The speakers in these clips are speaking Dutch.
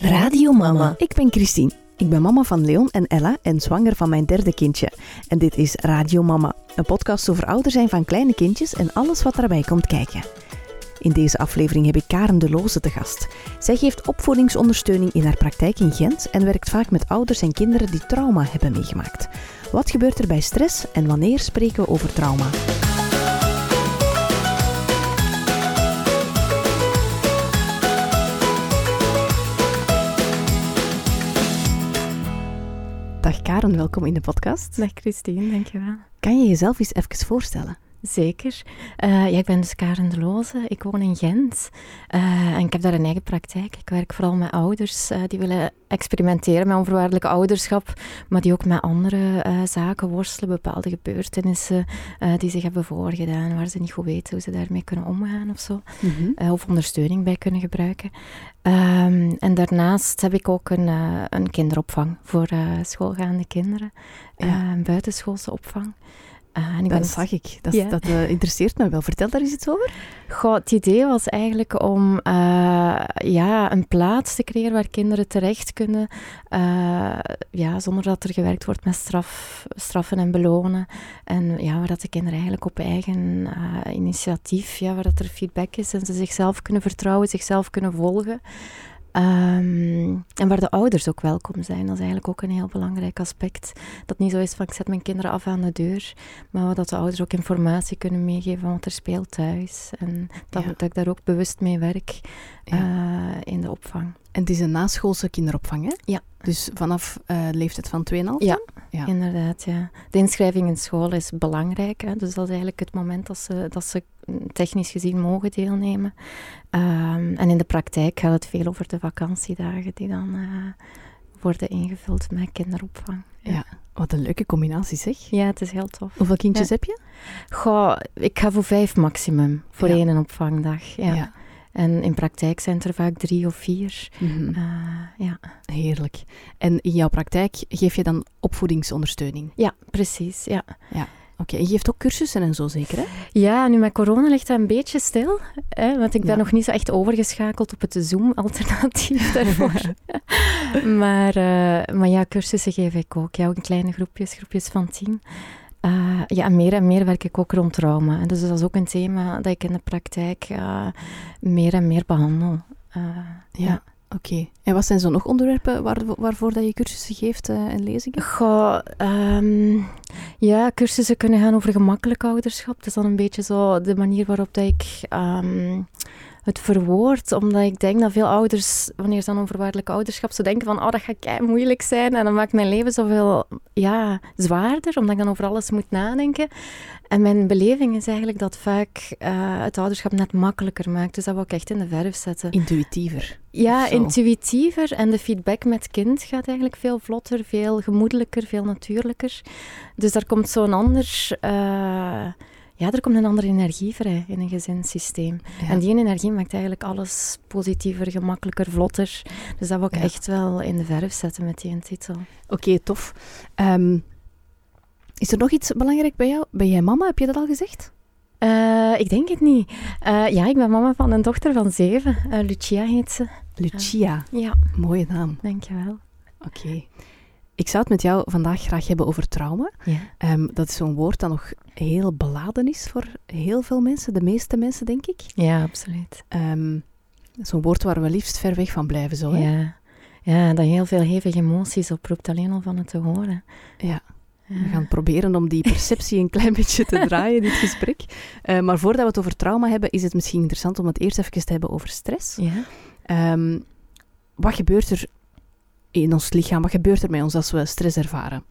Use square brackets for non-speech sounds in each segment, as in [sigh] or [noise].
Radio Mama. Ik ben Christine. Ik ben mama van Leon en Ella en zwanger van mijn derde kindje. En dit is Radio Mama, een podcast over ouder zijn van kleine kindjes en alles wat daarbij komt kijken. In deze aflevering heb ik Karen de Loze te gast. Zij geeft opvoedingsondersteuning in haar praktijk in Gent en werkt vaak met ouders en kinderen die trauma hebben meegemaakt. Wat gebeurt er bij stress en wanneer spreken we over trauma? Dag Karen, welkom in de podcast. Dag Christine, dankjewel. Kan je jezelf eens even voorstellen? Zeker. Uh, ja, ik ben dus Karen de Loze. Ik woon in Gent. Uh, en ik heb daar een eigen praktijk. Ik werk vooral met ouders uh, die willen experimenteren met onvoorwaardelijk ouderschap, maar die ook met andere zaken worstelen, bepaalde gebeurtenissen die zich hebben voorgedaan, waar ze niet goed weten hoe ze daarmee kunnen omgaan of zo. Mm -hmm. of ondersteuning bij kunnen gebruiken. Um, en daarnaast heb ik ook een, een kinderopvang voor schoolgaande kinderen. Ja. een buitenschoolse opvang. Uh, dat zag ik. Dat, dat uh, interesseert me wel. Vertel daar eens iets over. Goh, het idee was eigenlijk om uh, ja, een plaats te creëren waar kinderen terecht kunnen, ja, zonder dat er gewerkt wordt met straf, straffen en belonen. En ja, waar dat de kinderen eigenlijk op eigen initiatief, ja, waar dat er feedback is en ze zichzelf kunnen vertrouwen, zichzelf kunnen volgen. Um, en waar de ouders ook welkom zijn, dat is eigenlijk ook een heel belangrijk aspect. Dat niet zo is van ik zet mijn kinderen af aan de deur, maar dat de ouders ook informatie kunnen meegeven van wat er speelt thuis. En dat, ja. dat ik daar ook bewust mee werk ja. uh, in de opvang. En het is een naschoolse kinderopvang, hè? Ja. Dus vanaf uh, de leeftijd van 2,5? Ja, ja, inderdaad. Ja. De inschrijving in school is belangrijk. Hè? Dus dat is eigenlijk het moment dat ze, dat ze technisch gezien mogen deelnemen. Um, en in de praktijk gaat het veel over de vakantiedagen die dan uh, worden ingevuld met kinderopvang. Ja. ja. wat een leuke combinatie zeg. Ja, het is heel tof. Hoeveel kindjes ja. heb je? Goh, ik ga voor vijf maximum voor één opvangdag. ja. En in praktijk zijn het er vaak drie of vier. Mm -hmm. uh, ja. Heerlijk. En in jouw praktijk geef je dan opvoedingsondersteuning? Ja, precies. Ja. ja. Oké, okay. je geeft ook cursussen en zo zeker, hè? Ja, nu met corona ligt dat een beetje stil. Hè, want ik ben ja. nog niet zo echt overgeschakeld op het Zoom-alternatief [laughs] daarvoor. maar, uh, maar ja, cursussen geef ik ook. Ja, ook in kleine groepjes, groepjes van tien. Uh, ja, meer en meer werk ik ook rond trauma. Dus dat is ook een thema dat ik in de praktijk uh, meer en meer behandel. Ja, ja. Oké. En wat zijn zo nog onderwerpen waar, waarvoor dat je cursussen geeft en lezingen? Goh, um, ja, cursussen kunnen gaan over gemakkelijk ouderschap. Dat is dan een beetje zo de manier waarop dat ik... Um, het verwoord, omdat ik denk dat veel ouders, wanneer ze aan onvoorwaardelijk ouderschap, zo denken van, oh, dat gaat kei moeilijk zijn en dan maakt mijn leven zoveel ja, zwaarder, omdat ik dan over alles moet nadenken. En mijn beleving is eigenlijk dat vaak uh, het ouderschap net makkelijker maakt. Dus dat wil ik echt in de verf zetten. Intuïtiever. Ja, intuïtiever. En de feedback met kind gaat eigenlijk veel vlotter, veel gemoedelijker, veel natuurlijker. Dus daar komt zo'n ander... Uh, ja, er komt een andere energie vrij in een gezinssysteem. Ja. En die energie maakt eigenlijk alles positiever, gemakkelijker, vlotter. Dus dat wil ik ja. echt wel in de verf zetten met die titel. Oké, okay, tof. Um, is er nog iets belangrijk bij jou? Ben jij mama? Heb je dat al gezegd? Uh, ik denk het niet. Uh, ja, ik ben mama van een dochter van zeven. Uh, Lucia heet ze. Lucia? ja. Mooie naam. Dankjewel. Oké. Okay. Ik zou het met jou vandaag graag hebben over trauma. Ja. Um, dat is zo'n woord dat nog heel beladen is voor heel veel mensen, de meeste mensen, denk ik. Ja, absoluut. Um, zo'n woord waar we liefst ver weg van blijven, zo. Hè? Ja. ja, dat heel veel hevige emoties oproept, alleen al van het te horen. Ja. ja. We gaan proberen om die perceptie een klein [laughs] beetje te draaien, dit gesprek. Uh, maar voordat we het over trauma hebben, is het misschien interessant om het eerst even te hebben over stress. Ja. Um, wat gebeurt er in ons lichaam? Wat gebeurt er met ons als we stress ervaren?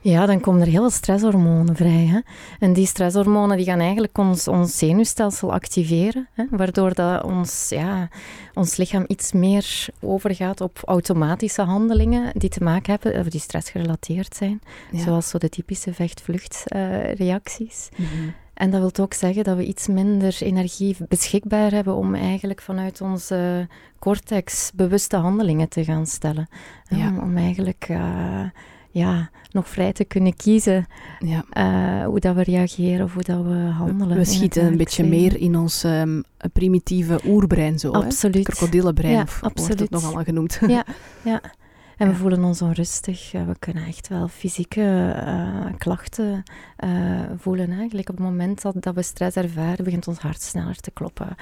Ja, dan komen er heel veel stresshormonen vrij. Hè? En die stresshormonen die gaan eigenlijk ons, ons zenuwstelsel activeren, hè? waardoor dat ons, ja, ons lichaam iets meer overgaat op automatische handelingen die te maken hebben, of die stressgerelateerd zijn. Ja. Zoals zo de typische vecht-vluchtreacties. Uh, mm-hmm. En dat wil ook zeggen dat we iets minder energie beschikbaar hebben om eigenlijk vanuit onze cortex bewuste handelingen te gaan stellen. Ja. Om, om, eigenlijk uh, ja, nog vrij te kunnen kiezen Ja. eh, hoe dat we reageren of hoe dat we handelen. We schieten een beetje meer in ons ehm, primitieve oerbrein zo. leven. hè? Absoluut. Krokodillenbrein Ja, of wordt het absoluut. nog allemaal genoemd. Ja, ja. [laughs] En we voelen ons onrustig. Eh, We kunnen echt wel fysieke eh, klachten eh, voelen. Eigenlijk op het moment dat, dat we stress ervaren, begint ons hart sneller te kloppen.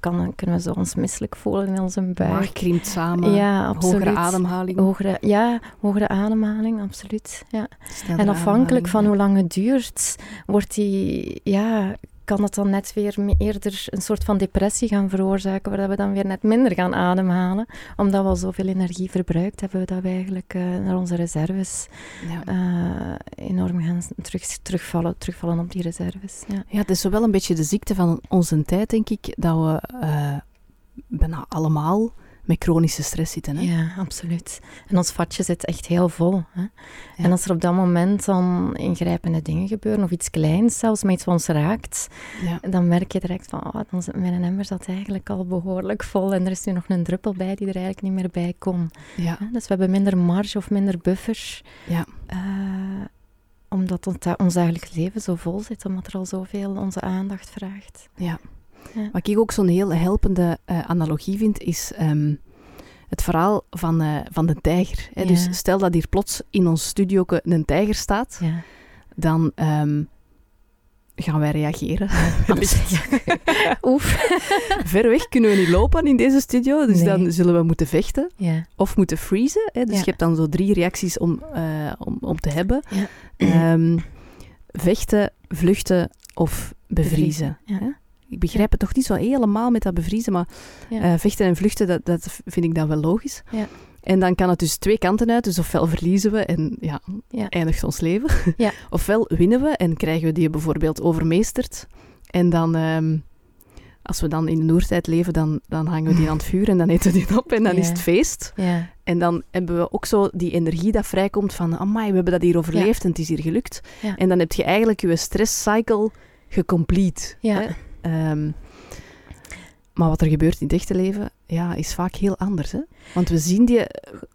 Kan, kunnen we zo ons misselijk voelen in onze buik. Maag krimpt samen, ja, absoluut. hogere ademhaling. Hogere, ja, hogere ademhaling, absoluut. Ja. En afhankelijk van hoe lang het duurt, wordt die, ja, kan het dan net weer eerder een soort van depressie gaan veroorzaken, waar we dan weer net minder gaan ademhalen. Omdat we al zoveel energie verbruikt hebben, dat we eigenlijk eh, naar onze reserves Ja. eh, enorm gaan terug, terugvallen, terugvallen op die reserves. Ja. Ja, het is wel een beetje de ziekte van onze tijd, denk ik, dat we eh, bijna allemaal met chronische stress zitten. Hè? ja, absoluut. En ons vatje zit echt heel vol. Hè? Ja. En als er op dat moment dan ingrijpende dingen gebeuren, of iets kleins zelfs, maar iets wat ons raakt, Ja. dan merk je direct van, oh, dan zit mijn emmer zat eigenlijk al behoorlijk vol en er is nu nog een druppel bij die er eigenlijk niet meer bij kon. Ja. Dus we hebben minder marge of minder buffer, Ja. eh, omdat ons, ons dagelijks leven zo vol zit, omdat er al zoveel onze aandacht vraagt. Ja. Ja. Wat ik ook zo'n heel helpende eh, analogie vind, is ehm, het verhaal van, eh, van de tijger. Hè? Ja. Dus stel dat hier plots in ons studio een tijger staat, Ja, dan ehm, gaan wij reageren. [laughs] [laughs] Oef. Ver weg kunnen we niet lopen in deze studio, dus Nee. dan zullen we moeten vechten of moeten freezen. Hè? Dus je hebt dan zo drie reacties om, eh, om, om te hebben. Ehm, vechten, vluchten of bevriezen. ja. Ik begrijp het toch niet zo helemaal met dat bevriezen, maar eh, vechten en vluchten, dat, dat vind ik dan wel logisch. Ja. En dan kan het dus twee kanten uit. Dus ofwel verliezen we en ja, Ja. eindigt ons leven. [laughs] Ja. ofwel winnen we en krijgen we die bijvoorbeeld overmeesterd. En dan, ehm, als we dan in de noertijd leven, dan, dan hangen we die aan het vuur en dan eten we die op en dan Ja. is het feest. ja, En dan hebben we ook zo die energie dat vrijkomt van, amai, we hebben dat hier overleefd en het is hier gelukt. En dan heb je eigenlijk je stresscycle gecomplete. Ja. hè. Ehm, maar wat er gebeurt in het echte leven, ja, is vaak heel anders. Hè? Want we zien, die,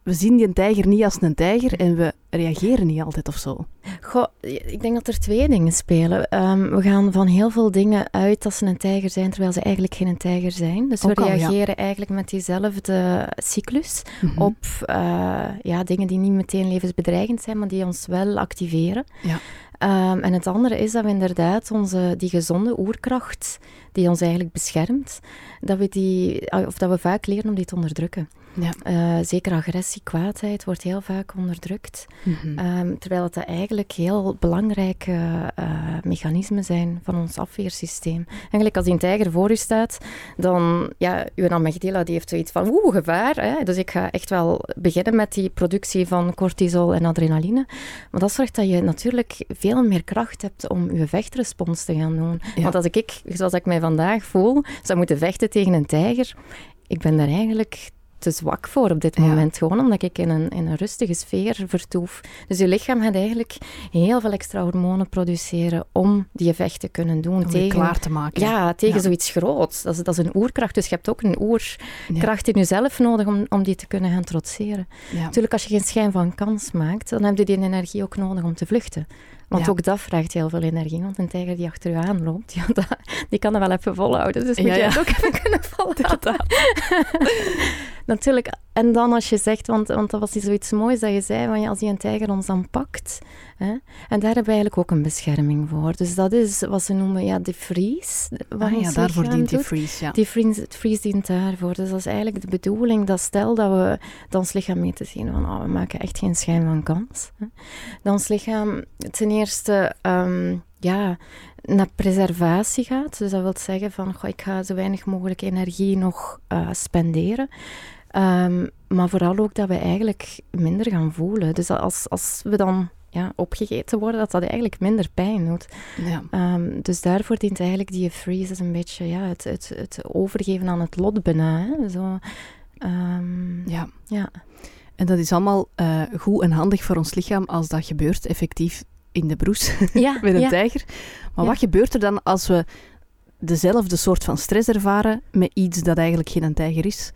we zien die tijger niet als een tijger en we reageren niet altijd of zo. Goh, ik denk dat er twee dingen spelen. Ehm, we gaan van heel veel dingen uit dat ze een tijger zijn, terwijl ze eigenlijk geen tijger zijn. Dus Ook we al, ja. reageren eigenlijk met diezelfde cyclus Mhm. op eh, ja, dingen die niet meteen levensbedreigend zijn, maar die ons wel activeren. Ja. Ehm, en het andere is dat we inderdaad onze, die gezonde oerkracht, die ons eigenlijk beschermt, dat we, die, ah, of dat we vaak leren om die te onderdrukken. Ja. Eh, zeker agressie, kwaadheid wordt heel vaak onderdrukt. Ehm, terwijl het eigenlijk heel belangrijke eh, mechanismen zijn van ons afweersysteem. Eigenlijk als die een tijger voor u staat, dan, ja, uw amygdala die heeft zoiets van, oeh, gevaar. Hè? Dus ik ga echt wel beginnen met die productie van cortisol en adrenaline. Maar dat zorgt dat je natuurlijk veel meer kracht hebt om je vechtrespons te gaan doen. Ja. Want als ik, zoals ik mij vandaag voel, zou moeten vechten tegen een tijger, ik ben daar eigenlijk te zwak voor op dit Ja. moment. Gewoon omdat ik in een, in een rustige sfeer vertoef. Dus je lichaam gaat eigenlijk heel veel extra hormonen produceren om die effect te kunnen doen. Om tegen, klaar te maken. ja, tegen Ja. zoiets groots. Dat is, dat is een oerkracht. Dus je hebt ook een oerkracht in jezelf nodig om, om die te kunnen gaan trotseren. Natuurlijk, als je geen schijn van kans maakt, dan heb je die energie ook nodig om te vluchten. Want Ja. ook dat vraagt heel veel energie. Want een tijger die achter je aanloopt, [laughs] ja, dat, die kan dat wel even volhouden. Dus moet Ja, je ja. het ook even kunnen [laughs] volhouden. [laughs] Natuurlijk. En dan als je zegt, want, want dat was zoiets moois dat je zei, van, ja, als die een tijger ons dan pakt. Hè, en daar hebben we eigenlijk ook een bescherming voor. Dus dat is wat ze noemen ja, de vries. Wat Ah, ja, daarvoor dient die freeze. Ja. Die freeze, freeze dient daarvoor. Dus dat is eigenlijk de bedoeling dat stel dat we dat ons lichaam mee te zien van oh, we maken echt geen schijn van kans. Hè. Dat ons lichaam ten eerste ehm, ja, naar preservatie gaat. Dus dat wil zeggen van goh, ik ga zo weinig mogelijk energie nog eh, spenderen. Ehm, maar vooral ook dat we eigenlijk minder gaan voelen. Dus als, als we dan ja, opgegeten worden, dat dat eigenlijk minder pijn doet. Ja. Ehm, dus daarvoor dient eigenlijk die freeze is een beetje ja, het, het, het overgeven aan het lot bijna. Hè? Zo, ehm, ja. ja. En dat is allemaal eh, goed en handig voor ons lichaam als dat gebeurt effectief in de broes [laughs] Ja, met een ja. tijger. Maar Ja. wat gebeurt er dan als we dezelfde soort van stress ervaren met iets dat eigenlijk geen tijger is?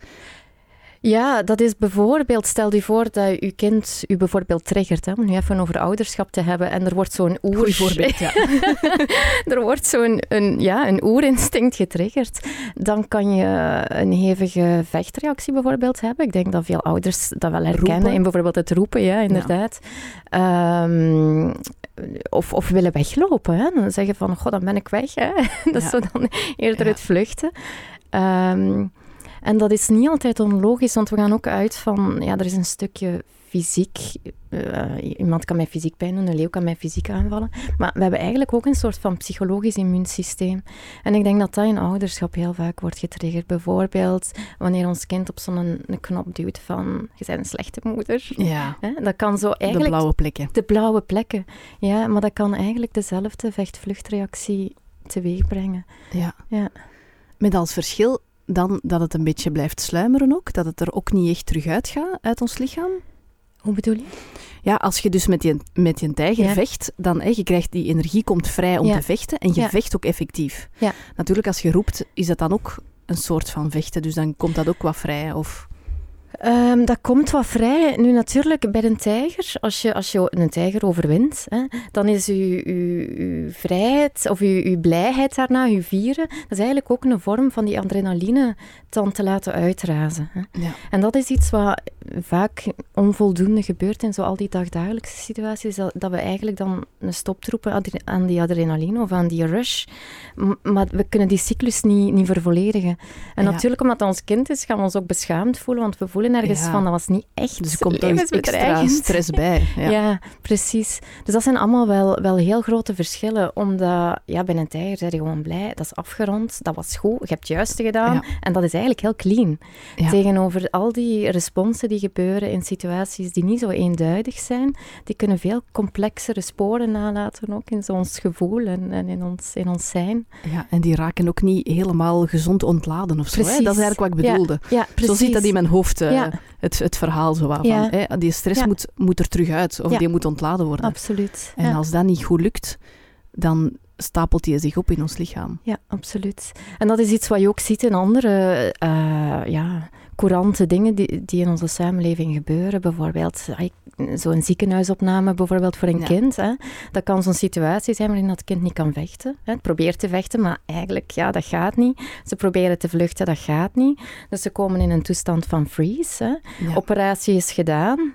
Ja, dat is bijvoorbeeld, stel je voor dat je kind u bijvoorbeeld triggert, hè, om nu even over ouderschap te hebben, en er wordt zo'n oer... voorbeeld, ja. [laughs] er wordt zo'n een, ja, een oerinstinct getriggerd. Dan kan je een hevige vechtreactie bijvoorbeeld hebben. Ik denk dat veel ouders dat wel herkennen Roepen. in bijvoorbeeld het roepen, ja, inderdaad. Ehm, of, of willen weglopen. Hè. Dan zeggen van, god, dan ben ik weg. Hè. [laughs] Dat is Ja. zo dan eerder het vluchten. Ehm, en dat is niet altijd onlogisch, want we gaan ook uit van, ja, er is een stukje fysiek. eh, iemand kan mij fysiek pijn doen, een leeuw kan mij fysiek aanvallen. Maar we hebben eigenlijk ook een soort van psychologisch immuunsysteem. En ik denk dat dat in ouderschap heel vaak wordt getriggerd. Bijvoorbeeld wanneer ons kind op zo'n een knop duwt van, je bent een slechte moeder. Ja, Hè, Dat kan zo de eigenlijk blauwe plekken. de blauwe plekken. Ja, maar dat kan eigenlijk dezelfde vecht-vluchtreactie teweeg brengen. Ja. Ja. Met als verschil dan dat het een beetje blijft sluimeren ook, dat het er ook niet echt terug uitgaat uit ons lichaam. Hoe bedoel je? Ja, als je dus met je, met je tijger Ja. vecht, dan hè, je krijgt die energie komt vrij om Ja. te vechten en je Ja. vecht ook effectief. Ja. Natuurlijk, als je roept, is dat dan ook een soort van vechten, dus dan komt dat ook wat vrij. Of... Ehm, dat komt wat vrij. Nu natuurlijk, bij een tijger, als je, als je een tijger overwint, hè, dan is uw, uw, uw vrijheid of uw, uw blijheid daarna, uw vieren, dat is eigenlijk ook een vorm van die adrenaline dan te laten uitrazen. Hè. Ja. En dat is iets wat vaak onvoldoende gebeurt in zo al die dagdagelijkse situaties, dat, dat we eigenlijk dan een stop roepen adre- aan die adrenaline of aan die rush. M- maar we kunnen die cyclus niet, niet vervolledigen. En Ja. natuurlijk, omdat dat ons kind is, gaan we ons ook beschaamd voelen, want we voelen ergens Ja. van, dat was niet echt Dus er komt extra levensbedreigend. stress bij. [laughs] Ja. Ja. precies. Dus dat zijn allemaal wel, wel heel grote verschillen. Omdat, ja, bij een tijger ben je gewoon blij. Dat is afgerond, dat was goed, je hebt het juiste gedaan. Ja. En dat is eigenlijk heel clean. Tegenover al die responsen die gebeuren in situaties die niet zo eenduidig zijn, die kunnen veel complexere sporen nalaten, ook in ons gevoel en, en in, ons, in ons zijn. Ja, en die raken ook niet helemaal gezond ontladen of zo. Hè? Precies. Dat is eigenlijk wat ik bedoelde. Ja, precies. Zo zit dat in mijn hoofd, eh, Ja. het, het verhaal zo van. Ja. Hè? Die stress moet, moet er terug uit, of die moet ontladen worden. Absoluut. En als dat niet goed lukt, dan stapelt die zich op in ons lichaam. Ja, absoluut. En dat is iets wat je ook ziet in andere eh, ja, courante dingen die, die in onze samenleving gebeuren. Bijvoorbeeld zo'n ziekenhuisopname bijvoorbeeld voor een Ja. kind. Hè. Dat kan zo'n situatie zijn waarin dat kind niet kan vechten. Hè. Het probeert te vechten, maar eigenlijk, ja, dat gaat niet. Ze proberen te vluchten, dat gaat niet. Dus ze komen in een toestand van freeze. Hè. Ja. Operatie is gedaan.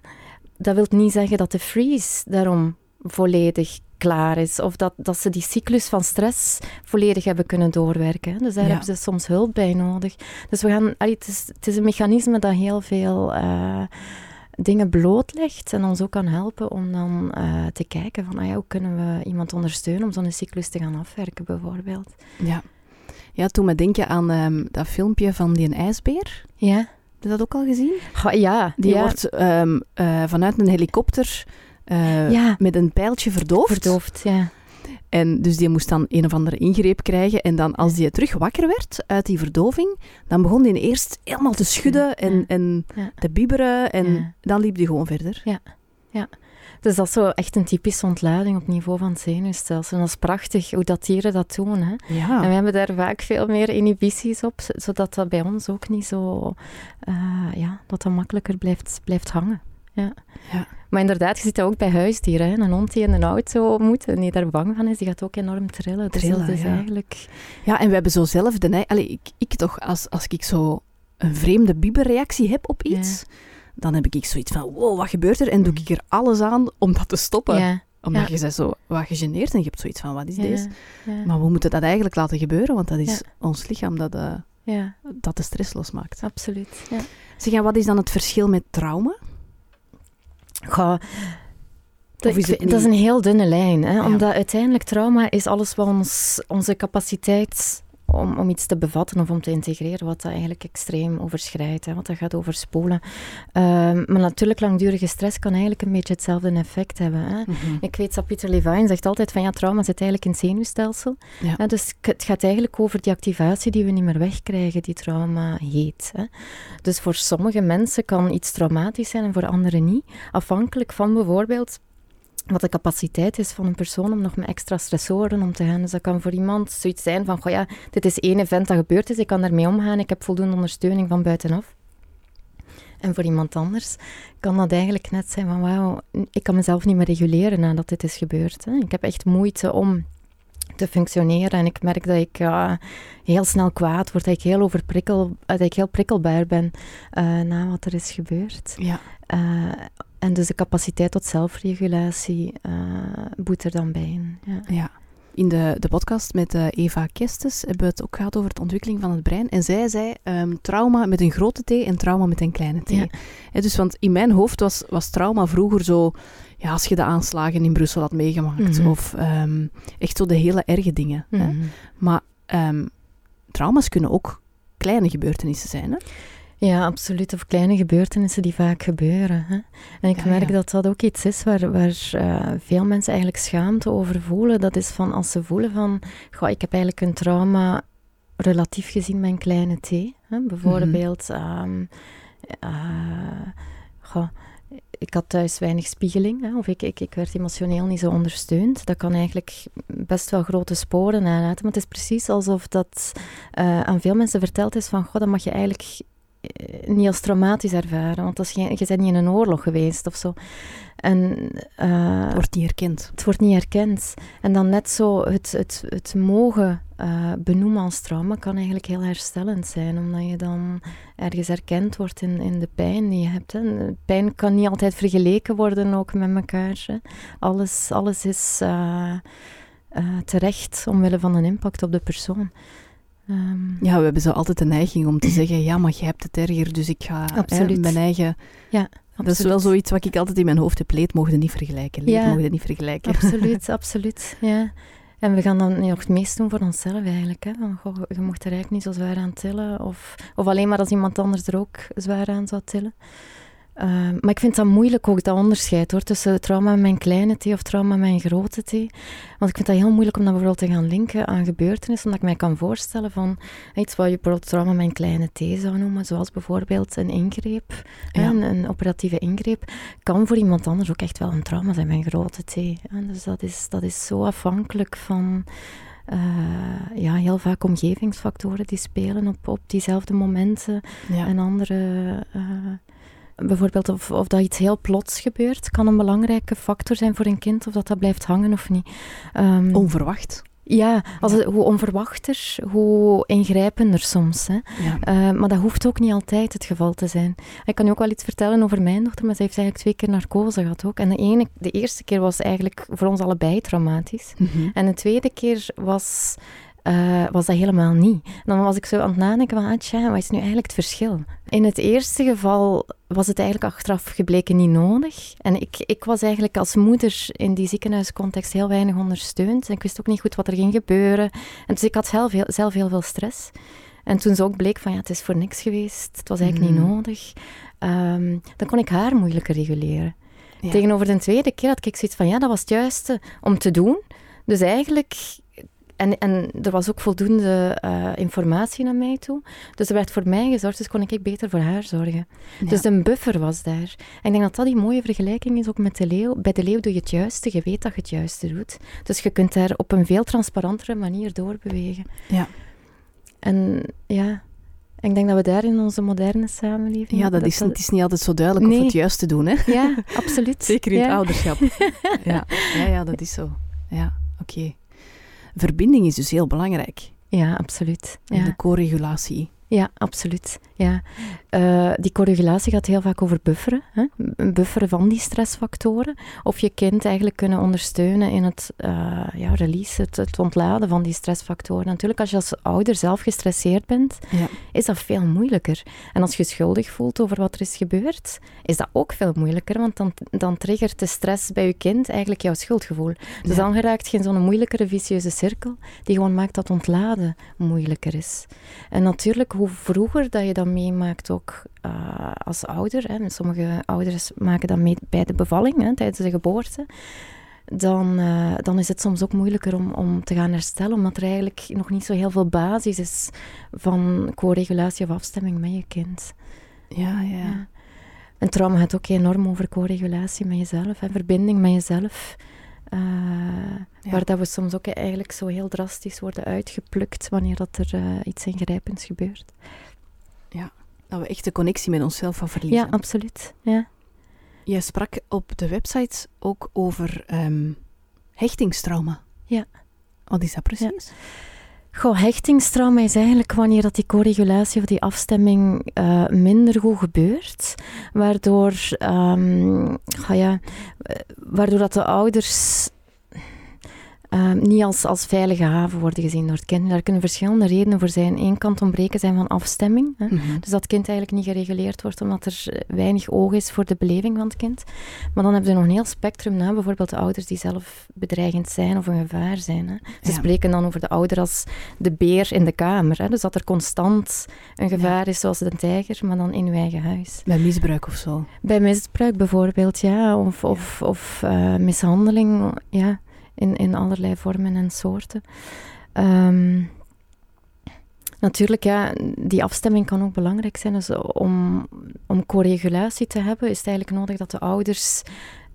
Dat wil niet zeggen dat de freeze daarom volledig klaar is. Of dat, dat ze die cyclus van stress volledig hebben kunnen doorwerken. hè. Dus daar Ja. hebben ze soms hulp bij nodig. Dus we gaan, allee, het, is, het is een mechanisme dat heel veel eh, dingen blootlegt en ons ook kan helpen om dan eh, te kijken van ah ja, hoe kunnen we iemand ondersteunen om zo'n cyclus te gaan afwerken bijvoorbeeld. Ja. Ja, toen me denken aan ehm, dat filmpje van die ijsbeer. Ja, Heb je dat ook al gezien? Ja, Die ja. wordt ehm, eh, vanuit een helikopter eh, Ja. met een pijltje verdoofd. verdoofd. Ja. En dus die moest dan een of andere ingreep krijgen. En dan als die terug wakker werd uit die verdoving, dan begon die eerst helemaal te schudden en, Ja. en Ja. te bibberen. En Ja. dan liep die gewoon verder. Dus dat is zo echt een typische ontlading op niveau van het zenuwstelsel. En dat is prachtig hoe dat dieren dat doen. Hè. En Ja. we hebben daar vaak veel meer inhibities op, zodat dat bij ons ook niet zo, eh, ja, dat dat makkelijker blijft, blijft hangen. Ja. Ja. Maar inderdaad, je ziet dat ook bij huisdieren. Hè. Een hond die in een auto moet en die daar bang van is, die gaat ook enorm trillen. Dus Trillen, dat is ja. eigenlijk... Ja, en we hebben zo zelf de neiging... Allee, ik, ik toch, als, als ik zo een vreemde bibberreactie heb op iets, dan heb ik zoiets van, wow, wat gebeurt er? En doe Mhm. ik er alles aan om dat te stoppen. Ja, Omdat je bent zo wat gegeneerd en je hebt zoiets van, wat is deze? Maar we moeten dat eigenlijk laten gebeuren, want dat is ons lichaam dat, eh, ja, dat de stress losmaakt. absoluut. Ja. Zeg, en wat is dan het verschil met trauma? Goh, dat, is ik dat een heel dunne lijn. Hè? Ja. Omdat uiteindelijk trauma is alles wat ons, onze capaciteit om, om iets te bevatten of om te integreren, wat dat eigenlijk extreem overschrijdt. Hè? Wat dat gaat overspoelen. Ehm, maar natuurlijk, langdurige stress kan eigenlijk een beetje hetzelfde effect hebben. Hè? Ik weet dat Pieter Levine zegt altijd van ja, trauma zit eigenlijk in het zenuwstelsel. Ja. Hè, dus het gaat eigenlijk over die activatie die we niet meer wegkrijgen, die trauma heet. Hè. Dus voor sommige mensen kan iets traumatisch zijn en voor anderen niet. Afhankelijk van bijvoorbeeld wat de capaciteit is van een persoon om nog met extra stressoren om te gaan. Dus dat kan voor iemand zoiets zijn van, goh ja, dit is één event dat gebeurd is, ik kan daarmee omgaan, ik heb voldoende ondersteuning van buitenaf. En voor iemand anders kan dat eigenlijk net zijn van wauw, ik kan mezelf niet meer reguleren nadat dit is gebeurd. Hè. Ik heb echt moeite om te functioneren en ik merk dat ik uh, heel snel kwaad word, dat ik heel overprikkel, dat ik heel prikkelbaar ben uh, na wat er is gebeurd. Ja. Uh, en dus de capaciteit tot zelfregulatie boet er dan bij in. Ja. ja. In de, de podcast met uh, Eva Kestes hebben we het ook gehad over de ontwikkeling van het brein. En zij zei um, trauma met een grote T en trauma met een kleine T. Ja. He, dus want in mijn hoofd was, was trauma vroeger zo... Ja, als je de aanslagen in Brussel had meegemaakt. -hmm. Of um, echt zo de hele erge dingen. Hè? Maar um, trauma's kunnen ook kleine gebeurtenissen zijn. Hè? Ja, absoluut. Of kleine gebeurtenissen die vaak gebeuren. Hè? En ik ja, merk ja. dat dat ook iets is waar, waar uh, veel mensen eigenlijk schaamte over voelen. Dat is van als ze voelen van, goh, ik heb eigenlijk een trauma relatief gezien mijn kleine t. Hè? Bijvoorbeeld, mm -hmm. um, uh, goh, ik had thuis weinig spiegeling, hè, of ik, ik, ik werd emotioneel niet zo ondersteund. Dat kan eigenlijk best wel grote sporen nalaten. Maar het is precies alsof dat uh, aan veel mensen verteld is van, goh, dat mag je eigenlijk niet als traumatisch ervaren, want als je, je bent niet in een oorlog geweest of zo. En, uh, het wordt niet herkend. Het wordt niet herkend. En dan net zo het, het, het mogen uh, benoemen als trauma kan eigenlijk heel herstellend zijn, omdat je dan ergens herkend wordt in, in de pijn die je hebt. Hè. Pijn kan niet altijd vergeleken worden ook met elkaar. Hè. Alles, alles is uh, terecht omwille van een impact op de persoon. Um, ja, we hebben zo altijd de neiging om te [clears throat] zeggen, ja, maar je hebt het erger, dus ik ga hè, mijn eigen... Ja, dat is wel zoiets wat ik altijd in mijn hoofd heb, leed mogen niet vergelijken, leed ja, mogen niet vergelijken. Absoluut, [laughs] absoluut, ja. En we gaan dan nog het meest doen voor onszelf eigenlijk. Hè? Van, goh, je mocht er eigenlijk niet zo zwaar aan tillen. Of, of alleen maar als iemand anders er ook zwaar aan zou tillen. Uh, maar ik vind dat moeilijk ook, dat onderscheid hoor, tussen trauma met mijn kleine t of trauma met mijn grote t. Want ik vind dat heel moeilijk om dat bijvoorbeeld te gaan linken aan gebeurtenissen, omdat ik mij kan voorstellen van iets wat je bijvoorbeeld trauma met mijn kleine t zou noemen, zoals bijvoorbeeld een ingreep, ja. een, een, operatieve ingreep, kan voor iemand anders ook echt wel een trauma zijn, mijn grote t. Dus dat is, dat is zo afhankelijk van... Uh, ja, heel vaak omgevingsfactoren die spelen op, op diezelfde momenten ja. en andere... Uh, bijvoorbeeld of, of dat iets heel plots gebeurt, kan een belangrijke factor zijn voor een kind, of dat dat blijft hangen of niet. Um, Onverwacht. Ja, als het, hoe onverwachter, hoe ingrijpender soms. Hè. Ja. Uh, maar dat hoeft ook niet altijd het geval te zijn. Ik kan je ook wel iets vertellen over mijn dochter, maar ze heeft eigenlijk twee keer narcose gehad ook. En de, ene, de eerste keer was eigenlijk voor ons allebei traumatisch. Mm -hmm. En de tweede keer was... Uh, was dat helemaal niet. En dan was ik zo aan het nadenken van, ah, tja, wat is nu eigenlijk het verschil? In het eerste geval was het eigenlijk achteraf gebleken niet nodig. En ik, ik was eigenlijk als moeder in die ziekenhuiscontext heel weinig ondersteund. En ik wist ook niet goed wat er ging gebeuren. En dus ik had zelf heel, zelf heel veel stress. En toen ze ook bleek van, ja, het is voor niks geweest. Het was eigenlijk mm. niet nodig. Um, dan kon ik haar moeilijker reguleren. Ja. Tegenover de tweede keer had ik zoiets van, ja, dat was het juiste om te doen. Dus eigenlijk en, en er was ook voldoende uh, informatie naar mij toe. Dus er werd voor mij gezorgd, dus kon ik beter voor haar zorgen. Ja. Dus een buffer was daar. En ik denk dat dat die mooie vergelijking is ook met de leeuw. Bij de leeuw doe je het juiste, je weet dat je het juiste doet. Dus je kunt daar op een veel transparantere manier doorbewegen. Ja. En ja, ik denk dat we daar in onze moderne samenleving... Ja, dat, dat is, dat... het is niet altijd zo duidelijk nee. of het juiste doen, hè? Ja, absoluut. [laughs] Zeker in ja. het ouderschap. [laughs] ja. ja, ja, dat is zo. Ja, oké. Okay. Verbinding is dus heel belangrijk. Ja, absoluut. Ja. De co-regulatie. Ja, absoluut. Ja. Uh, die co-regulatie gaat heel vaak over bufferen. Hè? Bufferen van die stressfactoren. Of je kind eigenlijk kunnen ondersteunen in het uh, ja, release, het, het, ontladen van die stressfactoren. Natuurlijk, als je als ouder zelf gestresseerd bent, ja. is dat veel moeilijker. En als je schuldig voelt over wat er is gebeurd, is dat ook veel moeilijker. Want dan, dan triggert de stress bij je kind eigenlijk jouw schuldgevoel. Dus ja. dan geraakt je in zo'n moeilijkere vicieuze cirkel, die gewoon maakt dat ontladen moeilijker is. En natuurlijk, hoe vroeger dat je dat meemaakt ook uh, als ouder, hè, sommige ouders maken dat mee bij de bevalling, hè, tijdens de geboorte, dan, uh, dan is het soms ook moeilijker om, om te gaan herstellen, omdat er eigenlijk nog niet zo heel veel basis is van co-regulatie of afstemming met je kind. Ja, ja. ja. En trauma gaat ook enorm over co-regulatie met jezelf en verbinding met jezelf. Uh, ja. Waar dat we soms ook eigenlijk zo heel drastisch worden uitgeplukt wanneer dat er uh, iets ingrijpends gebeurt. Ja, Dat we echt de connectie met onszelf van verliezen. Ja, absoluut. Ja. Jij sprak op de website ook over ehm, hechtingstrauma. Ja. Wat is dat precies? Goh, hechtingstrauma is eigenlijk wanneer dat die co-regulatie of die afstemming uh, minder goed gebeurt, waardoor, um, ja, eh, waardoor dat de ouders Ehm, niet als, als veilige haven worden gezien door het kind. Daar kunnen verschillende redenen voor zijn. Eén kan ontbreken zijn van afstemming. Hè. Mhm. Dus dat het kind eigenlijk niet gereguleerd wordt omdat er weinig oog is voor de beleving van het kind. Maar dan hebben ze nog een heel spectrum na. Bijvoorbeeld de ouders die zelf bedreigend zijn of een gevaar zijn. Hè. Ze spreken dan over de ouder als de beer in de kamer. Hè. Dus dat er constant een gevaar is, zoals de tijger, maar dan in uw eigen huis. Bij misbruik of zo? Bij misbruik bijvoorbeeld, ja. Of, of, of uh, mishandeling, ja in, in allerlei vormen en soorten. Um, natuurlijk, ja, die afstemming kan ook belangrijk zijn. Dus om, om co-regulatie te hebben, is het eigenlijk nodig dat de ouders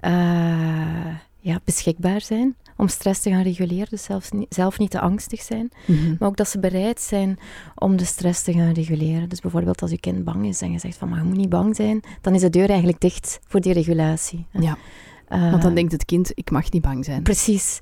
uh, ja, beschikbaar zijn om stress te gaan reguleren. Dus zelfs niet, zelf niet te angstig zijn. Mhm. Maar ook dat ze bereid zijn om de stress te gaan reguleren. Dus bijvoorbeeld als je kind bang is en je zegt van maar je moet niet bang zijn, dan is de deur eigenlijk dicht voor die regulatie. Ja. Uh, Want dan denkt het kind, ik mag niet bang zijn. Precies.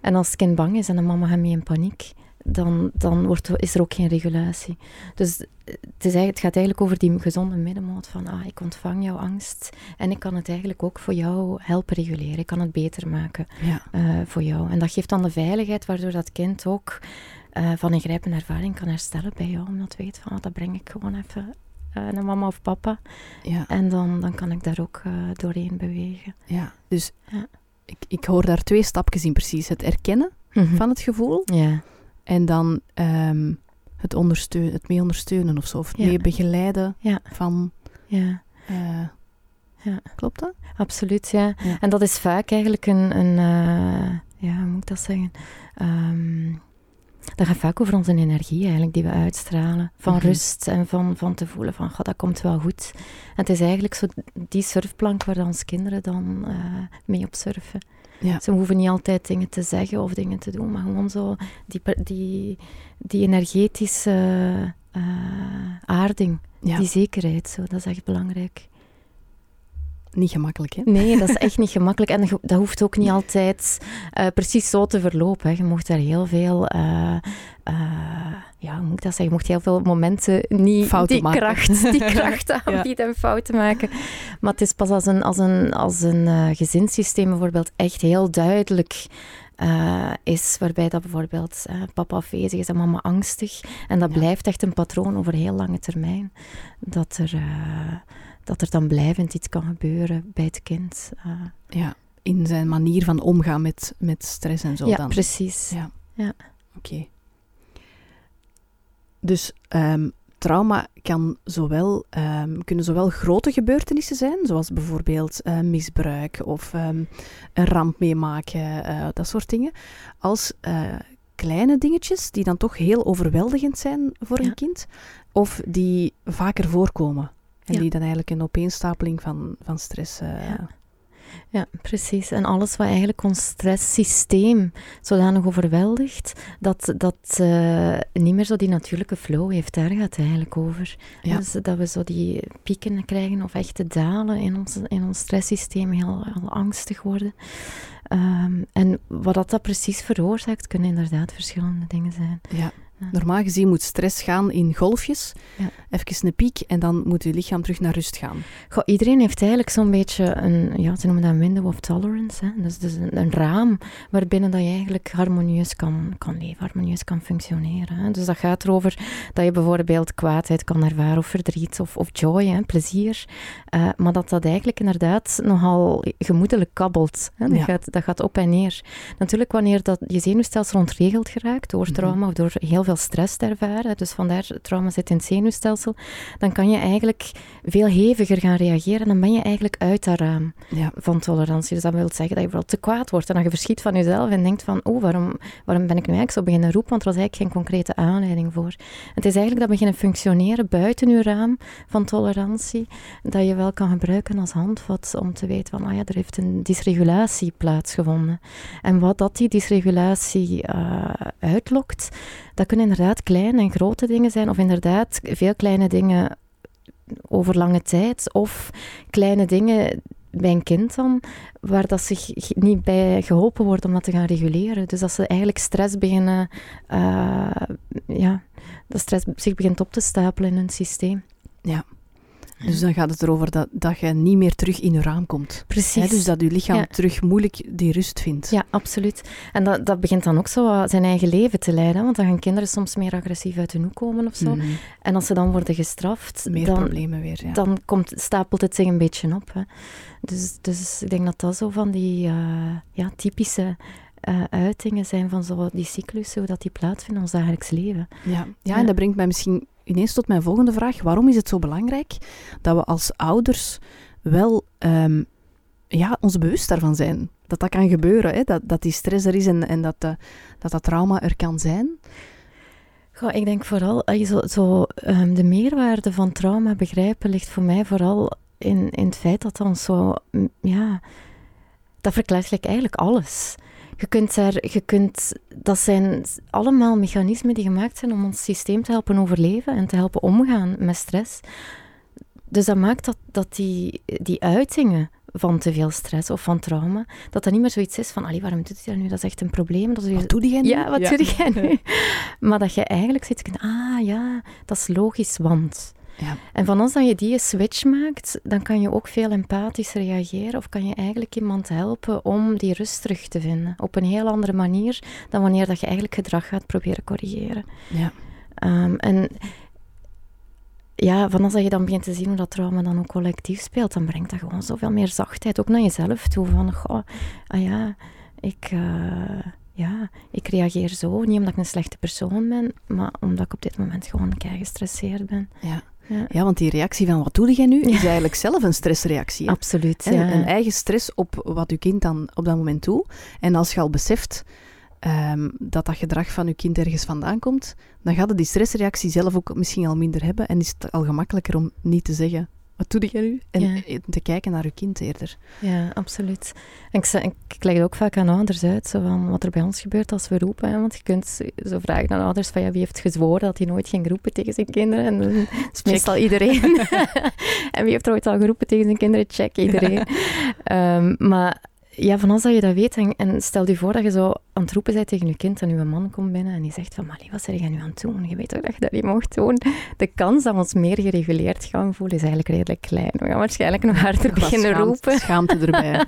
En als het kind bang is en de mama gaat mee in paniek, dan, dan wordt, is er ook geen regulatie. Dus het, is, het gaat eigenlijk over die gezonde middenmoot van, ah, ik ontvang jouw angst en ik kan het eigenlijk ook voor jou helpen reguleren. Ik kan het beter maken ja. uh, voor jou. En dat geeft dan de veiligheid waardoor dat kind ook uh, van een grijpende ervaring kan herstellen bij jou, omdat weet van, ah, dat breng ik gewoon even uh, naar mama of papa. Ja. En dan, dan kan ik daar ook uh, doorheen bewegen. Ja, dus ja. Ik, ik hoor daar twee stapjes in precies. Het erkennen mhm. van het gevoel. Ja. En dan um, het, ondersteunen, het mee ondersteunen of zo. Of het mee begeleiden ja. van... Ja. Uh, ja. Klopt dat? Absoluut, ja. En dat is vaak eigenlijk een... een ja, hoe moet ik dat zeggen? Um, dat gaat vaak over onze energie eigenlijk die we uitstralen. Van mhm. rust en van, van te voelen van, god, dat komt wel goed. En het is eigenlijk zo die surfplank waar onze kinderen dan uh, mee op surfen. Ja. Ze hoeven niet altijd dingen te zeggen of dingen te doen, maar gewoon zo die, die, die energetische uh, aarding, die zekerheid, zo, dat is echt belangrijk. Niet gemakkelijk, hè? Nee, dat is echt niet gemakkelijk. En dat hoeft ook niet altijd uh, precies zo te verlopen. Hè. Je mocht daar heel veel... Uh, uh, ja, hoe moet ik dat zeggen? Je mocht heel veel momenten niet fouten die maken. kracht, die [laughs] kracht aanbieden ja. en fouten maken. Maar het is pas als een, als een, als een gezinssysteem bijvoorbeeld echt heel duidelijk... Uh, is, waarbij dat bijvoorbeeld uh, papa afwezig is en mama angstig. En dat ja. blijft echt een patroon over heel lange termijn. Dat er, uh, dat er dan blijvend iets kan gebeuren bij het kind. Uh, ja, in zijn manier van omgaan met, met stress en zo ja, dan. Precies. Ja, ja. Oké. Dus um, trauma kan zowel, um, kunnen zowel grote gebeurtenissen zijn, zoals bijvoorbeeld uh, misbruik of um, een ramp meemaken, uh, dat soort dingen, als uh, kleine dingetjes die dan toch heel overweldigend zijn voor ja. een kind, of die vaker voorkomen. En ja. die dan eigenlijk een opeenstapeling van, van stress. Uh... Ja. ja. precies. En alles wat eigenlijk ons stresssysteem zodanig overweldigt, dat dat uh, niet meer zo die natuurlijke flow heeft. Daar gaat het eigenlijk over. Ja. Dus dat we zo die pieken krijgen of echte dalen in ons, in ons stresssysteem, heel, heel angstig worden. Um, en wat dat, dat precies veroorzaakt, kunnen inderdaad verschillende dingen zijn. Ja. Normaal gezien moet stress gaan in golfjes. Ja. Even een piek en dan moet je lichaam terug naar rust gaan. Goh, iedereen heeft eigenlijk zo'n beetje een, ja, ze noemen dat een window of tolerance. Hè. Dat is dus een, een, raam waarbinnen dat je eigenlijk harmonieus kan, kan leven, harmonieus kan functioneren. Hè. Dus dat gaat erover dat je bijvoorbeeld kwaadheid kan ervaren of verdriet of, of joy, hè, plezier. Uh, maar dat dat eigenlijk inderdaad nogal gemoedelijk kabbelt. Hè. Dat, ja. gaat, dat gaat op en neer. Natuurlijk wanneer dat je zenuwstelsel ontregeld geraakt door trauma mm -hmm. of door heel veel stress te ervaren, dus vandaar trauma zit in het zenuwstelsel, dan kan je eigenlijk veel heviger gaan reageren. Dan ben je eigenlijk uit dat raam ja. van tolerantie. Dus dat wil zeggen dat je vooral te kwaad wordt en dat je verschiet van jezelf en denkt van, oh, waarom, waarom ben ik nu eigenlijk zo beginnen roepen? Want er was eigenlijk geen concrete aanleiding voor. Het is eigenlijk dat beginnen functioneren buiten je raam van tolerantie, dat je wel kan gebruiken als handvat om te weten van, ah ja, er heeft een dysregulatie plaatsgevonden. En wat dat die dysregulatie uh, uitlokt, dat kunnen inderdaad kleine en grote dingen zijn, of inderdaad veel kleine dingen over lange tijd. Of kleine dingen bij een kind dan, waar dat zich niet bij geholpen wordt om dat te gaan reguleren. Dus dat ze eigenlijk stress beginnen, uh, ja, dat stress zich begint op te stapelen in hun systeem. Ja. Dus dan gaat het erover dat, dat je niet meer terug in je raam komt. Precies. dus dat je lichaam terug moeilijk die rust vindt. Ja, absoluut. En dat, dat begint dan ook zo zijn eigen leven te leiden. Want dan gaan kinderen soms meer agressief uit hun hoek komen of zo. Mhm. En als ze dan worden gestraft... Meer dan, problemen weer, ja. Dan komt, stapelt het zich een beetje op. Hè. Dus, dus ik denk dat dat zo van die uh, ja, typische uh, uitingen zijn van zo die cyclussen, hoe dat die plaatsvinden in ons dagelijks leven. Ja. Ja, ja, en dat brengt mij misschien ineens tot mijn volgende vraag. Waarom is het zo belangrijk dat we als ouders wel um, ja, ons bewust daarvan zijn? Dat dat kan gebeuren, hè? Dat, dat die stress er is en, en dat, uh, dat dat trauma er kan zijn? Goh, ik denk vooral, zo, zo um, de meerwaarde van trauma begrijpen ligt voor mij vooral in, in het feit dat dan zo, ja, dat verklaart eigenlijk alles. Je kunt daar, je kunt, dat zijn allemaal mechanismen die gemaakt zijn om ons systeem te helpen overleven en te helpen omgaan met stress. Dus dat maakt dat, dat die, die uitingen van te veel stress of van trauma, dat dat niet meer zoiets is van, allee, waarom doet hij dat nu? Dat is echt een probleem. Dat is wat doe jij nu? Ja, wat doe jij [laughs] nu? maar dat je eigenlijk zit, ah ja, dat is logisch, want... Ja. En van als dat je die switch maakt, dan kan je ook veel empathisch reageren of kan je eigenlijk iemand helpen om die rust terug te vinden. Op een heel andere manier dan wanneer dat je eigenlijk gedrag gaat proberen corrigeren. Ja. Um, en ja, van als je dan begint te zien hoe dat trauma dan ook collectief speelt, dan brengt dat gewoon zoveel meer zachtheid, ook naar jezelf toe. Van, goh, ah ja, ik... Uh, ja, ik reageer zo. Niet omdat ik een slechte persoon ben, maar omdat ik op dit moment gewoon kei gestresseerd ben. Ja. Ja. ja. want die reactie van wat doe jij nu, is eigenlijk zelf een stressreactie. Absoluut, ja. Een eigen stress op wat je kind dan op dat moment doet. En als je al beseft um, dat dat gedrag van je kind ergens vandaan komt, dan gaat het die stressreactie zelf ook misschien al minder hebben. En is het al gemakkelijker om niet te zeggen wat doe jij nu? En te kijken naar je kind eerder. Ja, absoluut. En ik, ik, leg het ook vaak aan ouders uit, zo van wat er bij ons gebeurt als we roepen. Hè, want je kunt zo vragen aan ouders van ja, wie heeft gezworen dat hij nooit ging roepen tegen zijn kinderen? En dat is meestal iedereen. [laughs] en wie heeft er ooit al geroepen tegen zijn kinderen? Check, iedereen. um, [laughs] maar ja, van als dat je dat weet, en, stel je voor dat je zo aan het roepen bent tegen je kind en je man komt binnen en die zegt van, Malie, wat zeg je nu aan het doen? Je weet toch dat je dat niet mocht doen? De kans dat we ons meer gereguleerd gaan voelen is eigenlijk redelijk klein. We gaan waarschijnlijk nog harder beginnen roepen. Schaamte erbij. [laughs] ja.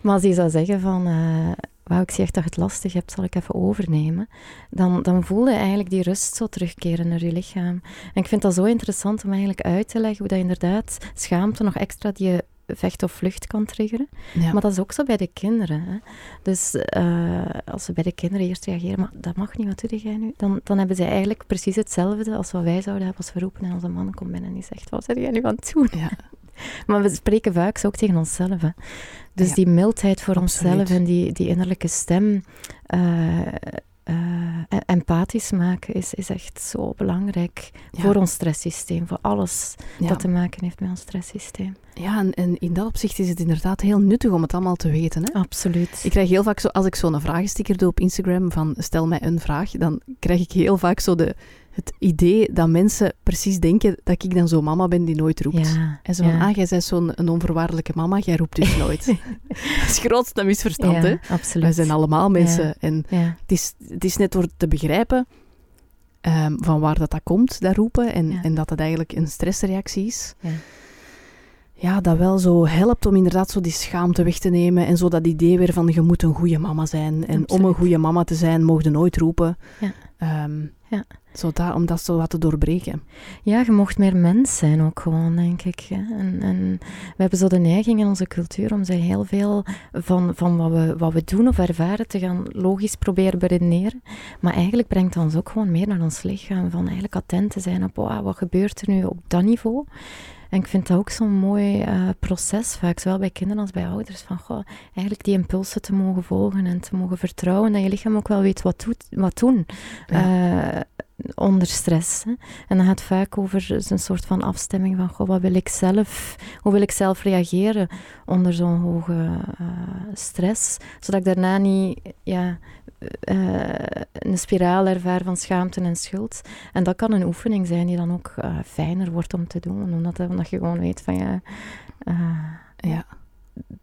Maar als die zou zeggen van... Uh, wauw, ik zie echt dat je het lastig hebt, zal ik even overnemen. Dan, dan voel je eigenlijk die rust zo terugkeren naar je lichaam. En ik vind dat zo interessant om eigenlijk uit te leggen hoe dat inderdaad schaamte nog extra die vecht of vlucht kan triggeren. Maar dat is ook zo bij de kinderen. Hè. Dus uh, als ze bij de kinderen eerst reageren, maar dat mag niet, wat doe jij nu? Dan, dan hebben ze eigenlijk precies hetzelfde als wat wij zouden hebben als we roepen en onze man komt binnen en die zegt, wat zeg jij nu aan het doen? Ja. [laughs] maar we spreken vaak ook tegen onszelf. Hè. Dus die mildheid voor onszelf en die, die innerlijke stem... Uh, uh, empathisch maken is, is echt zo belangrijk voor ons stresssysteem, voor alles dat te maken heeft met ons stresssysteem. Ja, en, en, in dat opzicht is het inderdaad heel nuttig om het allemaal te weten. Hè? Absoluut. Ik krijg heel vaak, zo, als ik zo'n vragensticker doe op Instagram van stel mij een vraag, dan krijg ik heel vaak zo de, het idee dat mensen precies denken dat ik dan zo'n mama ben die nooit roept. en zo van, ah, jij bent zo'n onvoorwaardelijke mama, jij roept dus nooit. [laughs] dat is het grootste misverstand, ja, hè? absoluut. Wij zijn allemaal mensen. En het, is, het is net door te begrijpen um, van waar dat, dat komt, dat roepen, en, en dat het eigenlijk een stressreactie is ja, dat wel zo helpt om inderdaad zo die schaamte weg te nemen en zo dat idee weer van je moet een goede mama zijn. En om een goede mama te zijn, mocht je nooit roepen. Ja. Um, ja. Zodat, om dat zo wat te doorbreken. Ja, je mocht meer mens zijn ook gewoon, denk ik. En, en we hebben zo de neiging in onze cultuur om ze heel veel van, van wat, we, wat we doen of ervaren te gaan logisch proberen beredeneren. Maar eigenlijk brengt ons ook gewoon meer naar ons lichaam. Van eigenlijk attent te zijn op wat gebeurt er nu op dat niveau. En ik vind dat ook zo'n mooi uh, proces, vaak zowel bij kinderen als bij ouders. Van goh, eigenlijk die impulsen te mogen volgen en te mogen vertrouwen dat je lichaam ook wel weet wat, doet, wat doen. Uh, onder stress. Hè. En dan gaat het vaak over een soort van afstemming van goh, wat wil ik zelf, hoe wil ik zelf reageren onder zo'n hoge uh, stress, zodat ik daarna niet ja, een spiraal ervaren van schaamte en schuld. En dat kan een oefening zijn die dan ook fijner wordt om te doen. Omdat, omdat je gewoon weet van ja... ja.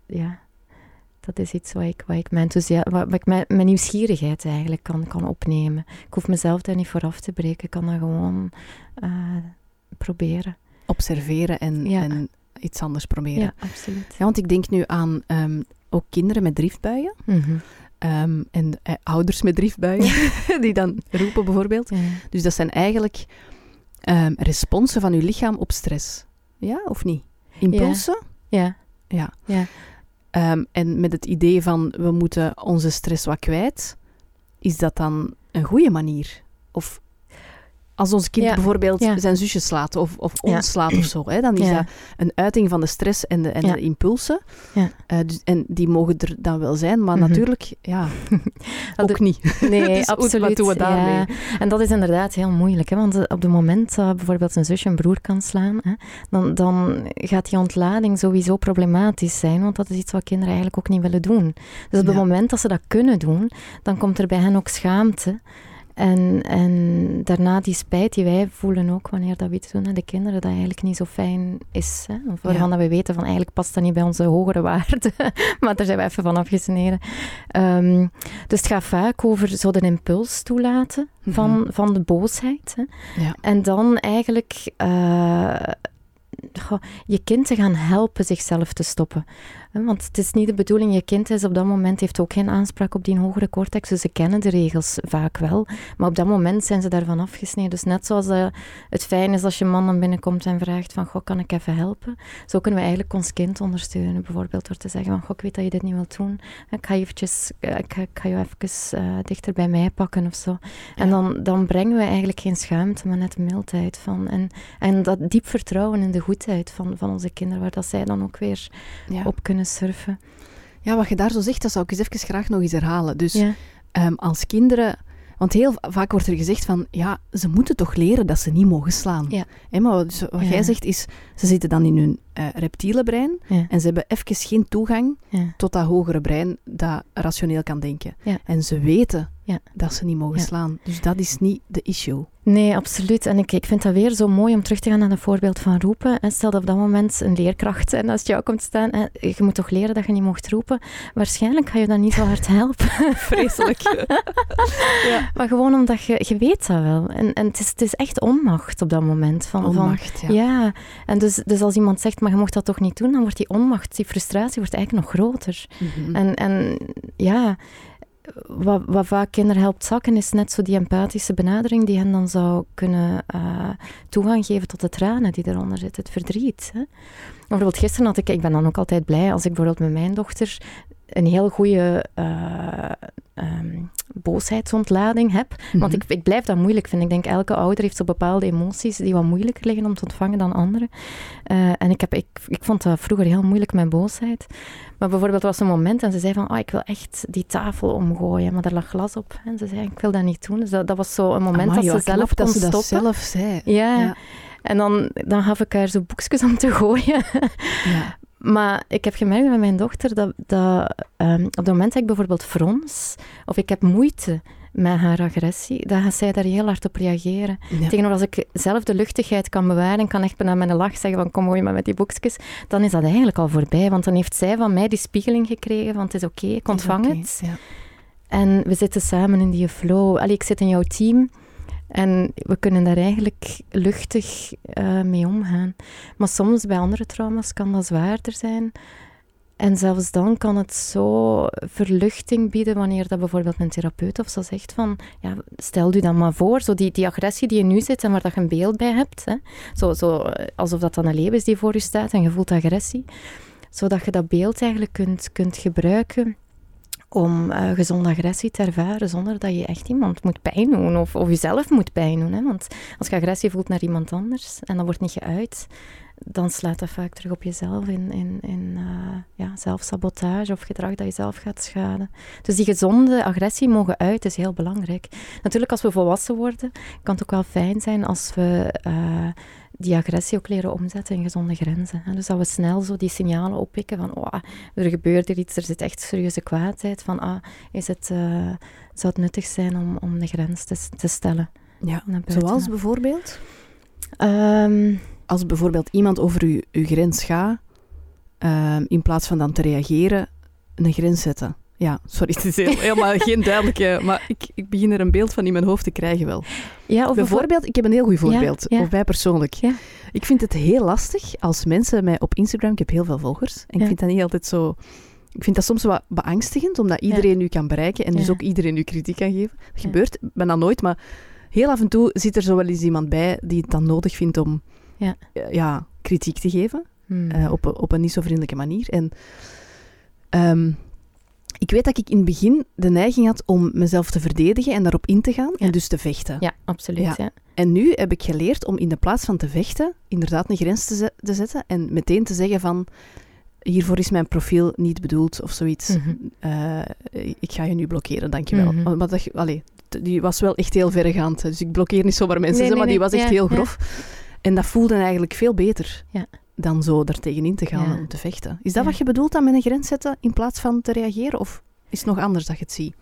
ja dat is iets wat ik, wat ik, mijn, wat ik mijn, mijn, nieuwsgierigheid eigenlijk kan, kan opnemen. Ik hoef mezelf daar niet vooraf te breken. Ik kan dat gewoon proberen. Observeren en, en, iets anders proberen. Ja, absoluut. Ja, want ik denk nu aan um, ook kinderen met driftbuien. Mm -hmm. Um, en eh, ouders met driftbuien, [laughs] die dan roepen bijvoorbeeld. Ja. Dus dat zijn eigenlijk um, responsen van uw lichaam op stress. Ja, of niet? Impulsen? Ja. Ja. ja. Um, en met het idee van we moeten onze stress wat kwijt, is dat dan een goede manier? Of als ons kind bijvoorbeeld zijn zusje slaat of, of ons slaat of zo, hè, dan is dat een uiting van de stress en de, en de impulsen. Uh, dus, en die mogen er dan wel zijn, maar mhm. natuurlijk, ja, [laughs] ook niet. [laughs] Nee, [laughs] dus absoluut. Wat doen we daarmee? En dat is inderdaad heel moeilijk, hè, want eh, op het moment dat bijvoorbeeld een zusje een broer kan slaan, hè, dan, dan gaat die ontlading sowieso problematisch zijn, want dat is iets wat kinderen eigenlijk ook niet willen doen. Dus op het moment dat ze dat kunnen doen, dan komt er bij hen ook schaamte. En, en daarna die spijt die wij voelen ook wanneer dat we iets doen aan de kinderen, dat eigenlijk niet zo fijn is. Hè? Of waarvan dat we weten van eigenlijk past dat niet bij onze hogere waarden. [laughs] maar daar zijn we even van afgesneden. Um, dus het gaat vaak over zo de impuls toelaten van, mhm. van de boosheid. Hè? Ja. En dan eigenlijk uh, je kind te gaan helpen zichzelf te stoppen. Want het is niet de bedoeling, je kind is op dat moment heeft ook geen aanspraak op die hogere cortex, dus ze kennen de regels vaak wel. Maar op dat moment zijn ze daarvan afgesneden. Dus net zoals uh, het fijn is als je man dan binnenkomt en vraagt van, goh, kan ik even helpen? Zo kunnen we eigenlijk ons kind ondersteunen, bijvoorbeeld door te zeggen van, goh, ik weet dat je dit niet wilt doen. Ik ga, eventjes, uh, ik, ik, ga je even uh, dichter bij mij pakken of zo. En dan, dan brengen we eigenlijk geen schuimte, maar net mildheid van. En, en dat diep vertrouwen in de goedheid van, van onze kinderen, waar dat zij dan ook weer op kunnen surfen. Ja, wat je daar zo zegt, dat zou ik eens even graag nog eens herhalen. Dus ehm, als kinderen... Want heel vaak wordt er gezegd van, ja, ze moeten toch leren dat ze niet mogen slaan. Ja. maar wat, wat jij zegt is, ze zitten dan in hun uh, reptiele brein en ze hebben even geen toegang tot dat hogere brein dat rationeel kan denken. En ze weten dat ze niet mogen slaan. Dus dat is niet de issue. Nee, absoluut. En ik, ik vind dat weer zo mooi om terug te gaan naar het voorbeeld van roepen. En stel dat op dat moment een leerkracht en als jou komt staan, en je moet toch leren dat je niet mocht roepen. Waarschijnlijk ga je dan niet zo hard helpen. [laughs] Vreselijk. [laughs] ja. Maar gewoon omdat je, je weet dat wel. En, en het, is, het is echt onmacht op dat moment. Van, onmacht, van, ja. ja. En dus, dus als iemand zegt, maar je mocht dat toch niet doen, dan wordt die onmacht, die frustratie wordt eigenlijk nog groter. Mhm. En, en ja wat, vaak kinderen helpt zakken, is net zo die empathische benadering die hen dan zou kunnen uh, toegang geven tot de tranen die eronder zitten, het verdriet. Hè. Bijvoorbeeld gisteren had ik, ik ben dan ook altijd blij als ik bijvoorbeeld met mijn dochter een heel goede uh, um, boosheidsontlading heb. Want mhm. ik, ik blijf dat moeilijk vinden. Ik denk elke ouder heeft zo bepaalde emoties die wat moeilijker liggen om te ontvangen dan anderen. Uh, en ik, heb, ik, ik vond dat vroeger heel moeilijk, mijn boosheid. Maar bijvoorbeeld was een moment en ze zei van, oh, ik wil echt die tafel omgooien, maar er lag glas op. En ze zei, ik wil dat niet doen. Dus dat, dat was zo een moment dat ze zelf kon dat ze dat zelf zei. Ja. ja. En dan, dan gaf ik haar zo boekjes om te gooien. Ja. Maar ik heb gemerkt met mijn dochter dat, dat um, op het moment dat ik bijvoorbeeld frons of ik heb moeite met haar agressie, dan gaat zij daar heel hard op reageren. Tegenover als ik zelf de luchtigheid kan bewaren en kan echt bijna met een lach zeggen van kom gooi maar met die boekjes, dan is dat eigenlijk al voorbij. Want dan heeft zij van mij die spiegeling gekregen van het is oké, ik ontvang het. Ja. En we zitten samen in die flow. Allee, ik zit in jouw team. En we kunnen daar eigenlijk luchtig uh, mee omgaan. Maar soms bij andere trauma's kan dat zwaarder zijn. En zelfs dan kan het zo verluchting bieden wanneer dat bijvoorbeeld een therapeut of zo zegt van, ja, stel u dan maar voor, zo die, die agressie die je nu zit en waar dat je een beeld bij hebt, hè, zo, zo, alsof dat dan een leeuw is die voor je staat en je voelt agressie, zodat je dat beeld eigenlijk kunt, kunt gebruiken om uh, gezonde agressie te ervaren zonder dat je echt iemand moet pijn doen of, of jezelf moet pijn doen. Hè? Want als je agressie voelt naar iemand anders en dat wordt niet geuit, dan slaat dat vaak terug op jezelf in, in, in uh, ja, zelfsabotage of gedrag dat jezelf gaat schaden. Dus die gezonde agressie mogen uit is heel belangrijk. Natuurlijk, als we volwassen worden, kan het ook wel fijn zijn als we uh, die agressie ook leren omzetten in gezonde grenzen. Hè. Dus dat we snel zo die signalen oppikken van, oh, er gebeurt er iets, er zit echt serieuze kwaadheid. Van, ah, is het, uh, zou het nuttig zijn om, om de grens te, te stellen? Ja, zoals bijvoorbeeld? Ehm, Als bijvoorbeeld iemand over uw, uw grens gaat, um, in plaats van dan te reageren, een grens zetten. Ja, sorry, [laughs] het is helemaal geen duidelijke... Maar ik, ik begin er een beeld van in mijn hoofd te krijgen wel. Ja, of bijvoorbeeld, ik heb een heel goed voorbeeld, ja, of mij persoonlijk. Ja. Ik vind het heel lastig als mensen mij op Instagram... Ik heb heel veel volgers. En ik vind dat niet altijd zo... Ik vind dat soms wat beangstigend, omdat iedereen u kan bereiken en dus ook iedereen u kritiek kan geven. Dat gebeurt, ben dat nooit, maar heel af en toe zit er zo wel eens iemand bij die het dan nodig vindt om ja. ja kritiek te geven. Hmm. Uh, op, op een niet zo vriendelijke manier. En... Um, ik weet dat ik in het begin de neiging had om mezelf te verdedigen en daarop in te gaan en dus te vechten. Ja, absoluut. Ja. En nu heb ik geleerd om in de plaats van te vechten, inderdaad een grens te, te zetten en meteen te zeggen van hiervoor is mijn profiel niet bedoeld of zoiets. Mhm. Eh, ik ga je nu blokkeren, dankjewel. Mm -hmm. Maar dat, allee, die was wel echt heel verregaand. Dus ik blokkeer niet zomaar mensen, nee, maar die was echt heel grof. En dat voelde eigenlijk veel beter. Ja dan zo er tegenin te gaan om te vechten. Is dat wat je bedoelt dan met een grens zetten in plaats van te reageren? Of is het nog anders dat je het ziet?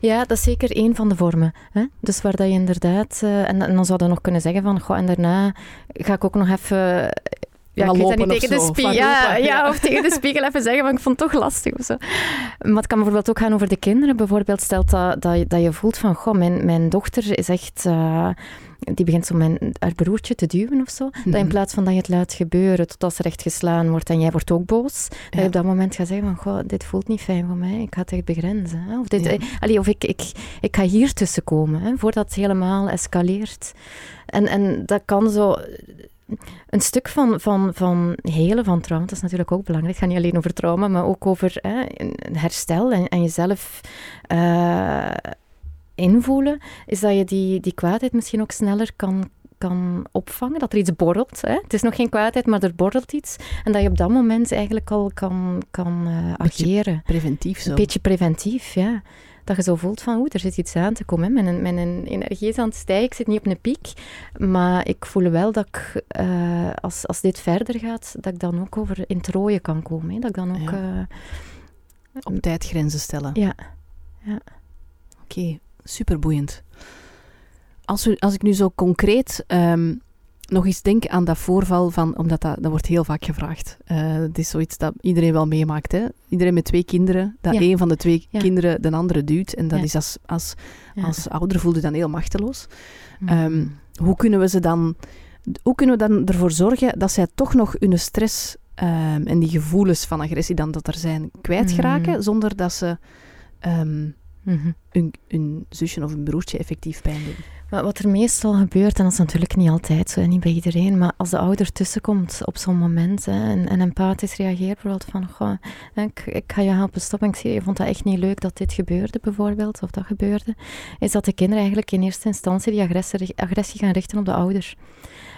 Ja, dat is zeker één van de vormen. Hè? Dus waar dat je inderdaad... Uh, en, en, dan zou je nog kunnen zeggen van... Goh, en daarna ga ik ook nog even... Ja, ik weet niet tegen de spiegel. Ja, ja, of tegen de [laughs] spiegel even zeggen, van ik vond het toch lastig of zo. Maar het kan bijvoorbeeld ook gaan over de kinderen. Bijvoorbeeld stelt dat, dat, dat je voelt van, goh, mijn, mijn dochter is echt... Uh, die begint zo mijn, haar broertje te duwen of zo. Dat in mhm. plaats van dat je het laat gebeuren totdat ze recht geslaan wordt en jij wordt ook boos, dat je op dat moment gaat zeggen van, goh, dit voelt niet fijn voor mij, ik ga het echt begrenzen. Hè? Of, dit, ja. of ik, ik, ik ga hier tussen komen, hè, voordat het helemaal escaleert. En, en dat kan zo een stuk van, van, van helen van trauma, dat is natuurlijk ook belangrijk. Het gaat niet alleen over trauma, maar ook over hè, herstel en, en jezelf uh, invoelen, is dat je die, die kwaadheid misschien ook sneller kan, kan opvangen, dat er iets borrelt. Hè? Het is nog geen kwaadheid, maar er borrelt iets. En dat je op dat moment eigenlijk al kan, kan uh, ageren. preventief zo. Een beetje preventief, ja. Dat je zo voelt van, oeh, er zit iets aan te komen. Mijn, mijn energie is aan het stijgen, ik zit niet op een piek. Maar ik voel wel dat ik, uh, als, als dit verder gaat, dat ik dan ook over in het rooien kan komen. Hè? Dat ik dan ook... Ja. Uh, op tijd grenzen stellen. Ja. ja. Oké, superboeiend. Als, als ik nu zo concreet um, nog eens denk aan dat voorval van, omdat dat, dat wordt heel vaak gevraagd. Uh, het is zoiets dat iedereen wel meemaakt. Hè? Iedereen met twee kinderen, dat ja. een van de twee kinderen de andere duwt. En dat is als, als, als ouder voelde je dan heel machteloos. Um, hoe kunnen we ze dan, hoe kunnen we dan ervoor zorgen dat zij toch nog hun stress um, en die gevoelens van agressie dan dat er zijn kwijtraken, mm. zonder dat ze mm een, zusje of een broertje effectief pijn doen. Maar wat er meestal gebeurt, en dat is natuurlijk niet altijd zo, niet bij iedereen, maar als de ouder tussenkomt op zo'n moment hè, en, en empathisch reageert, bijvoorbeeld van, goh, ik, ik ga je helpen stoppen, ik zie, je vond dat echt niet leuk dat dit gebeurde, bijvoorbeeld, of dat gebeurde, is dat de kinderen eigenlijk in eerste instantie die agressie, agressie gaan richten op de ouder.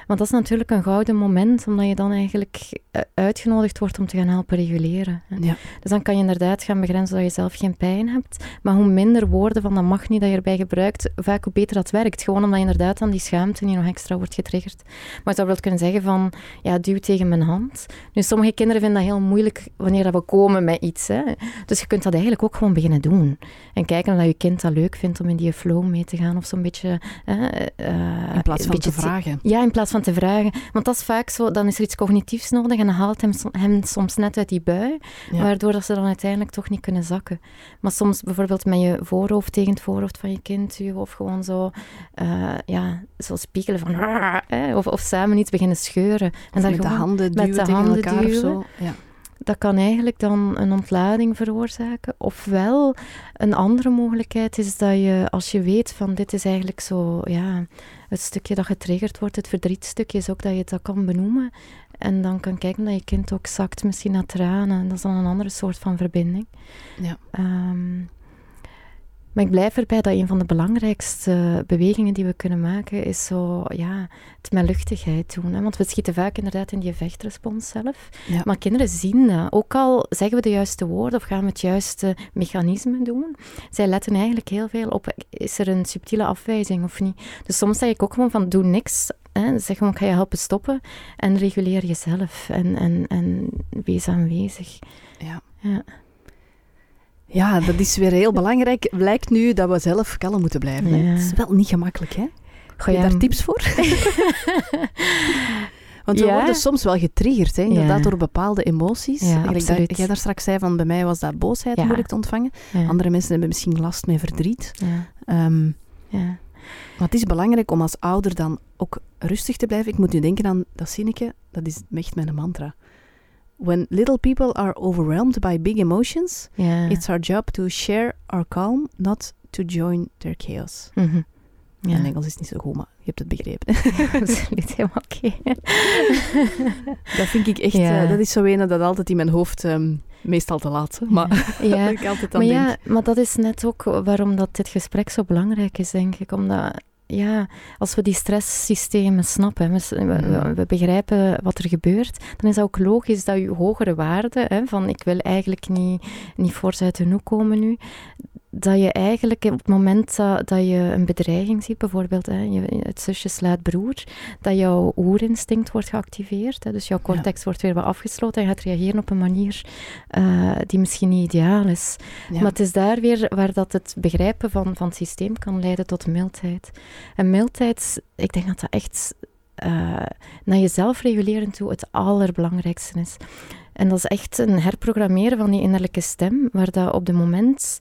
Want dat is natuurlijk een gouden moment, omdat je dan eigenlijk eh, uitgenodigd wordt om te gaan helpen reguleren. Ja. Dus dan kan je inderdaad gaan begrenzen dat je zelf geen pijn hebt. Maar hoe minder woorden van dat mag niet dat je erbij gebruikt, vaak hoe beter dat werkt. Gewoon omdat je inderdaad aan die schaamte niet nog extra wordt getriggerd. Maar je zou wel kunnen zeggen van, ja, duw tegen mijn hand. Nu, sommige kinderen vinden dat heel moeilijk wanneer we komen met iets. Hè. Dus je kunt dat eigenlijk ook gewoon beginnen doen. En kijken of je kind dat leuk vindt om in die flow mee te gaan. Of zo'n beetje... Uh, in plaats van te vragen. Ja, in plaats van te vragen. Want dat is vaak zo, dan is er iets cognitiefs nodig en dan haalt hem, hem soms net uit die bui, waardoor dat ze dan uiteindelijk toch niet kunnen zakken. Maar soms bijvoorbeeld met je voorhoofd tegen het voorhoofd van je kind of gewoon zo, uh, ja, zo spiegelen van, [laughs] of, of samen iets beginnen scheuren. en dan met de handen duwen met de tegen handen elkaar duwen. of zo. Ja dat kan eigenlijk dan een ontlading veroorzaken. Ofwel, een andere mogelijkheid is dat je, als je weet van dit is eigenlijk zo, ja, het stukje dat getriggerd wordt, het verdrietstukje, is ook dat je dat kan benoemen. En dan kan kijken dat je kind ook zakt, misschien naar tranen. Dat is dan een andere soort van verbinding. Ja. Um, Maar ik blijf erbij dat een van de belangrijkste bewegingen die we kunnen maken is zo, ja, het met luchtigheid doen. Hè? Want we schieten vaak inderdaad in die vechtrespons zelf. Ja. Maar kinderen zien dat. Ook al zeggen we de juiste woorden of gaan we het juiste mechanisme doen, zij letten eigenlijk heel veel op, is er een subtiele afwijzing of niet? Dus soms zeg ik ook gewoon van, doe niks. Hè? Zeg gewoon, ik ga je helpen stoppen en reguleer jezelf en, en, en wees aanwezig. Ja. Ja. Ja, dat is weer heel belangrijk. Blijkt nu dat we zelf kalm moeten blijven. Ja. Het is wel niet gemakkelijk, hè? Goh, je ja, daar tips voor? [laughs] Want we Ja. worden soms wel getriggerd, hè, inderdaad, Ja. door bepaalde emoties. Ja, jij daar straks zei van, bij mij was dat boosheid moeilijk te ontvangen. ja, Andere mensen hebben misschien last met verdriet. ja, ja. maar het is belangrijk om als ouder dan ook rustig te blijven. Ik moet nu denken aan dat zinnetje, dat is echt mijn mantra. When little people are overwhelmed by big emotions, ja. it's our job to share our calm, not to join their chaos. Mhm. Ja. Mijn Engels is niet zo goed, maar je hebt het begrepen. [laughs] Absoluut, helemaal oké. [laughs] dat vind ik echt, Ja. eh, dat is zo een dat altijd in mijn hoofd, ehm, meestal te laat, maar [laughs] Ja. ik altijd aan Maar denk. ja, maar dat is net ook waarom dat dit gesprek zo belangrijk is, denk ik. Omdat, ja, als we die stresssystemen snappen, we, we, we begrijpen wat er gebeurt, dan is dat ook logisch dat je hogere waarden, van ik wil eigenlijk niet, niet fors uit de hoek komen nu, dat je eigenlijk op het moment dat, dat je een bedreiging ziet, bijvoorbeeld hè, je, het zusje slaat broer, dat jouw oerinstinct wordt geactiveerd. Hè, dus jouw cortex wordt weer wat afgesloten en gaat reageren op een manier eh, die misschien niet ideaal is. Ja. Maar het is daar weer waar dat het begrijpen van, van het systeem kan leiden tot mildheid. En mildheid, ik denk dat dat echt eh, naar jezelf reguleren toe het allerbelangrijkste is. En dat is echt een herprogrammeren van die innerlijke stem, waar dat op het moment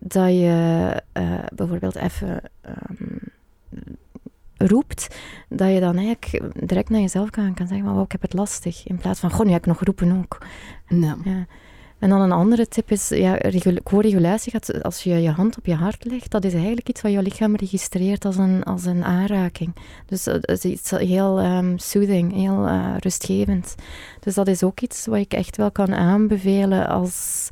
dat je eh, bijvoorbeeld even ehm, roept, dat je dan eigenlijk direct naar jezelf kan, kan zeggen, maar wow, ik heb het lastig, in plaats van, goh, nu heb ik nog roepen ook. Ja. Ja. En dan een andere tip is, ja, regula- co-regulatie gaat, als je je hand op je hart legt, dat is eigenlijk iets wat je lichaam registreert als een, als een aanraking. Dus dat is iets heel ehm, soothing, heel eh, rustgevend. Dus dat is ook iets wat ik echt wel kan aanbevelen als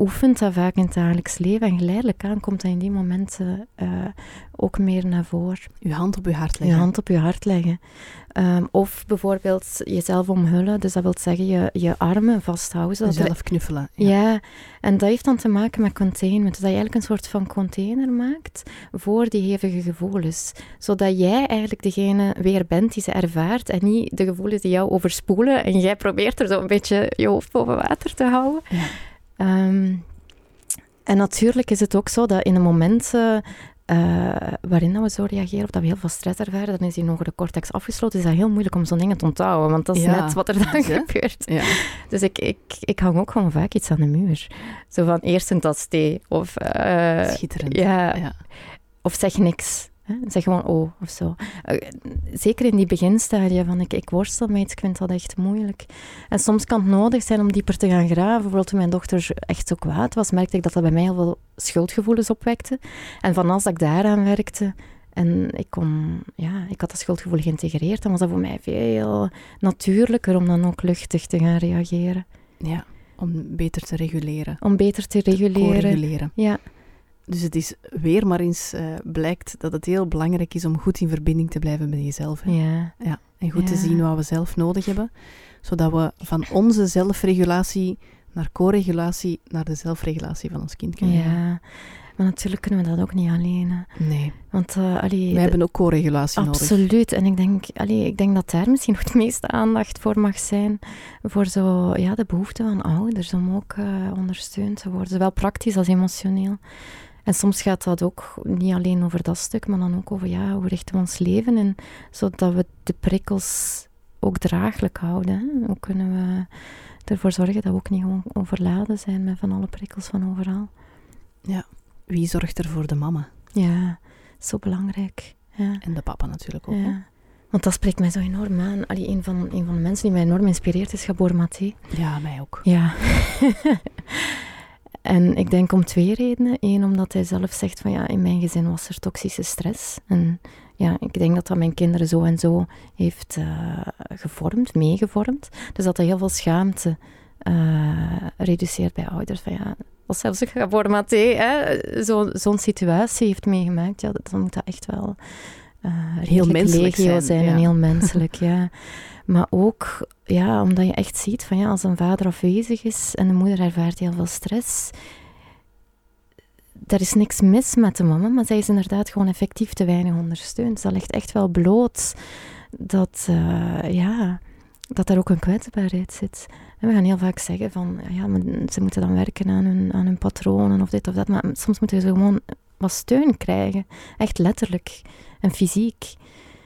oefent dat vaak in het dagelijks leven. En geleidelijk aan komt dat in die momenten eh, ook meer naar voren. Je hand op je hart Je leggen. hand op je hart leggen. Ehm, of bijvoorbeeld jezelf omhullen. Dus dat wil zeggen je, je armen vasthouden. Zodat Jezelf knuffelen. ja. en dat heeft dan te maken met containment. Dus dat je eigenlijk een soort van container maakt voor die hevige gevoelens. Zodat jij eigenlijk degene weer bent die ze ervaart en niet de gevoelens die jou overspoelen en jij probeert er zo een beetje je hoofd boven water te houden. Ja. Ehm, en natuurlijk is het ook zo dat in de momenten eh, waarin dat we zo reageren of dat we heel veel stress ervaren, dan is die hogere cortex afgesloten. Is dat heel moeilijk om zo'n dingen te onthouden, want dat is Ja, net wat er dan gebeurt. Ja. Dus ik, ik, ik hang ook gewoon vaak iets aan de muur. Zo van eerst een tas thee of, eh, Schitterend. Ja. of zeg niks. Hè? Zeg gewoon oh of zo. Eh, zeker in die beginstadia van ik, ik worstel met iets, ik vind dat echt moeilijk. En soms kan het nodig zijn om dieper te gaan graven. Bijvoorbeeld toen mijn dochter echt zo kwaad was, merkte ik dat dat bij mij heel veel schuldgevoelens opwekte. En van als dat ik daaraan werkte en ik, kon, ja, ik had dat schuldgevoel geïntegreerd, dan was dat voor mij veel natuurlijker om dan ook luchtig te gaan reageren. ja. Om beter te reguleren. Om beter te reguleren. Ja, Dus het is weer maar eens eh, blijkt dat het heel belangrijk is om goed in verbinding te blijven met jezelf. hè. ja, Ja. En goed te zien wat we zelf nodig hebben. Zodat we van onze zelfregulatie naar co-regulatie naar de zelfregulatie van ons kind kunnen gaan. ja. Maar natuurlijk kunnen we dat ook niet alleen. hè. Nee, Want uh, allee, we hebben ook co-regulatie nodig. Absoluut. En ik denk, allee, ik denk dat daar misschien nog het meeste aandacht voor mag zijn. Voor zo, ja, de behoefte van ouders om ook eh, ondersteund te worden. Zowel praktisch als emotioneel. En soms gaat dat ook niet alleen over dat stuk, maar dan ook over ja, hoe richten we ons leven in, zodat we de prikkels ook draaglijk houden. Hè? Hoe kunnen we ervoor zorgen dat we ook niet gewoon overladen zijn met van alle prikkels van overal. Wie zorgt er voor de mama? Ja, zo belangrijk. Ja. En de papa natuurlijk ook. Ja. Want dat spreekt mij zo enorm aan. Allee, een, van, een van de mensen die mij enorm inspireert is Gabor Maté. Ja, mij ook. Ja. [laughs] en ik denk om twee redenen. Eén, omdat hij zelf zegt van ja, in mijn gezin was er toxische stress. En ja, ik denk dat dat mijn kinderen zo en zo heeft eh, gevormd, meegevormd. Dus dat dat heel veel schaamte eh, reduceert bij ouders. Van ja, was zelfs een Mathé, zo'n zo situatie heeft meegemaakt, ja, dan moet dat echt wel uh, heel menselijk zijn, zijn en heel menselijk, ja. [laughs] Maar ook ja, omdat je echt ziet van ja, als een vader afwezig is en de moeder ervaart heel veel stress, er is niks mis met de mama, maar zij is inderdaad gewoon effectief te weinig ondersteund. Dat ligt echt wel bloot dat, uh, ja, dat daar ook een kwetsbaarheid zit. En we gaan heel vaak zeggen van, ja, ze moeten dan werken aan hun, aan hun patronen of dit of dat, maar soms moeten ze gewoon wat steun krijgen. Echt letterlijk en fysiek.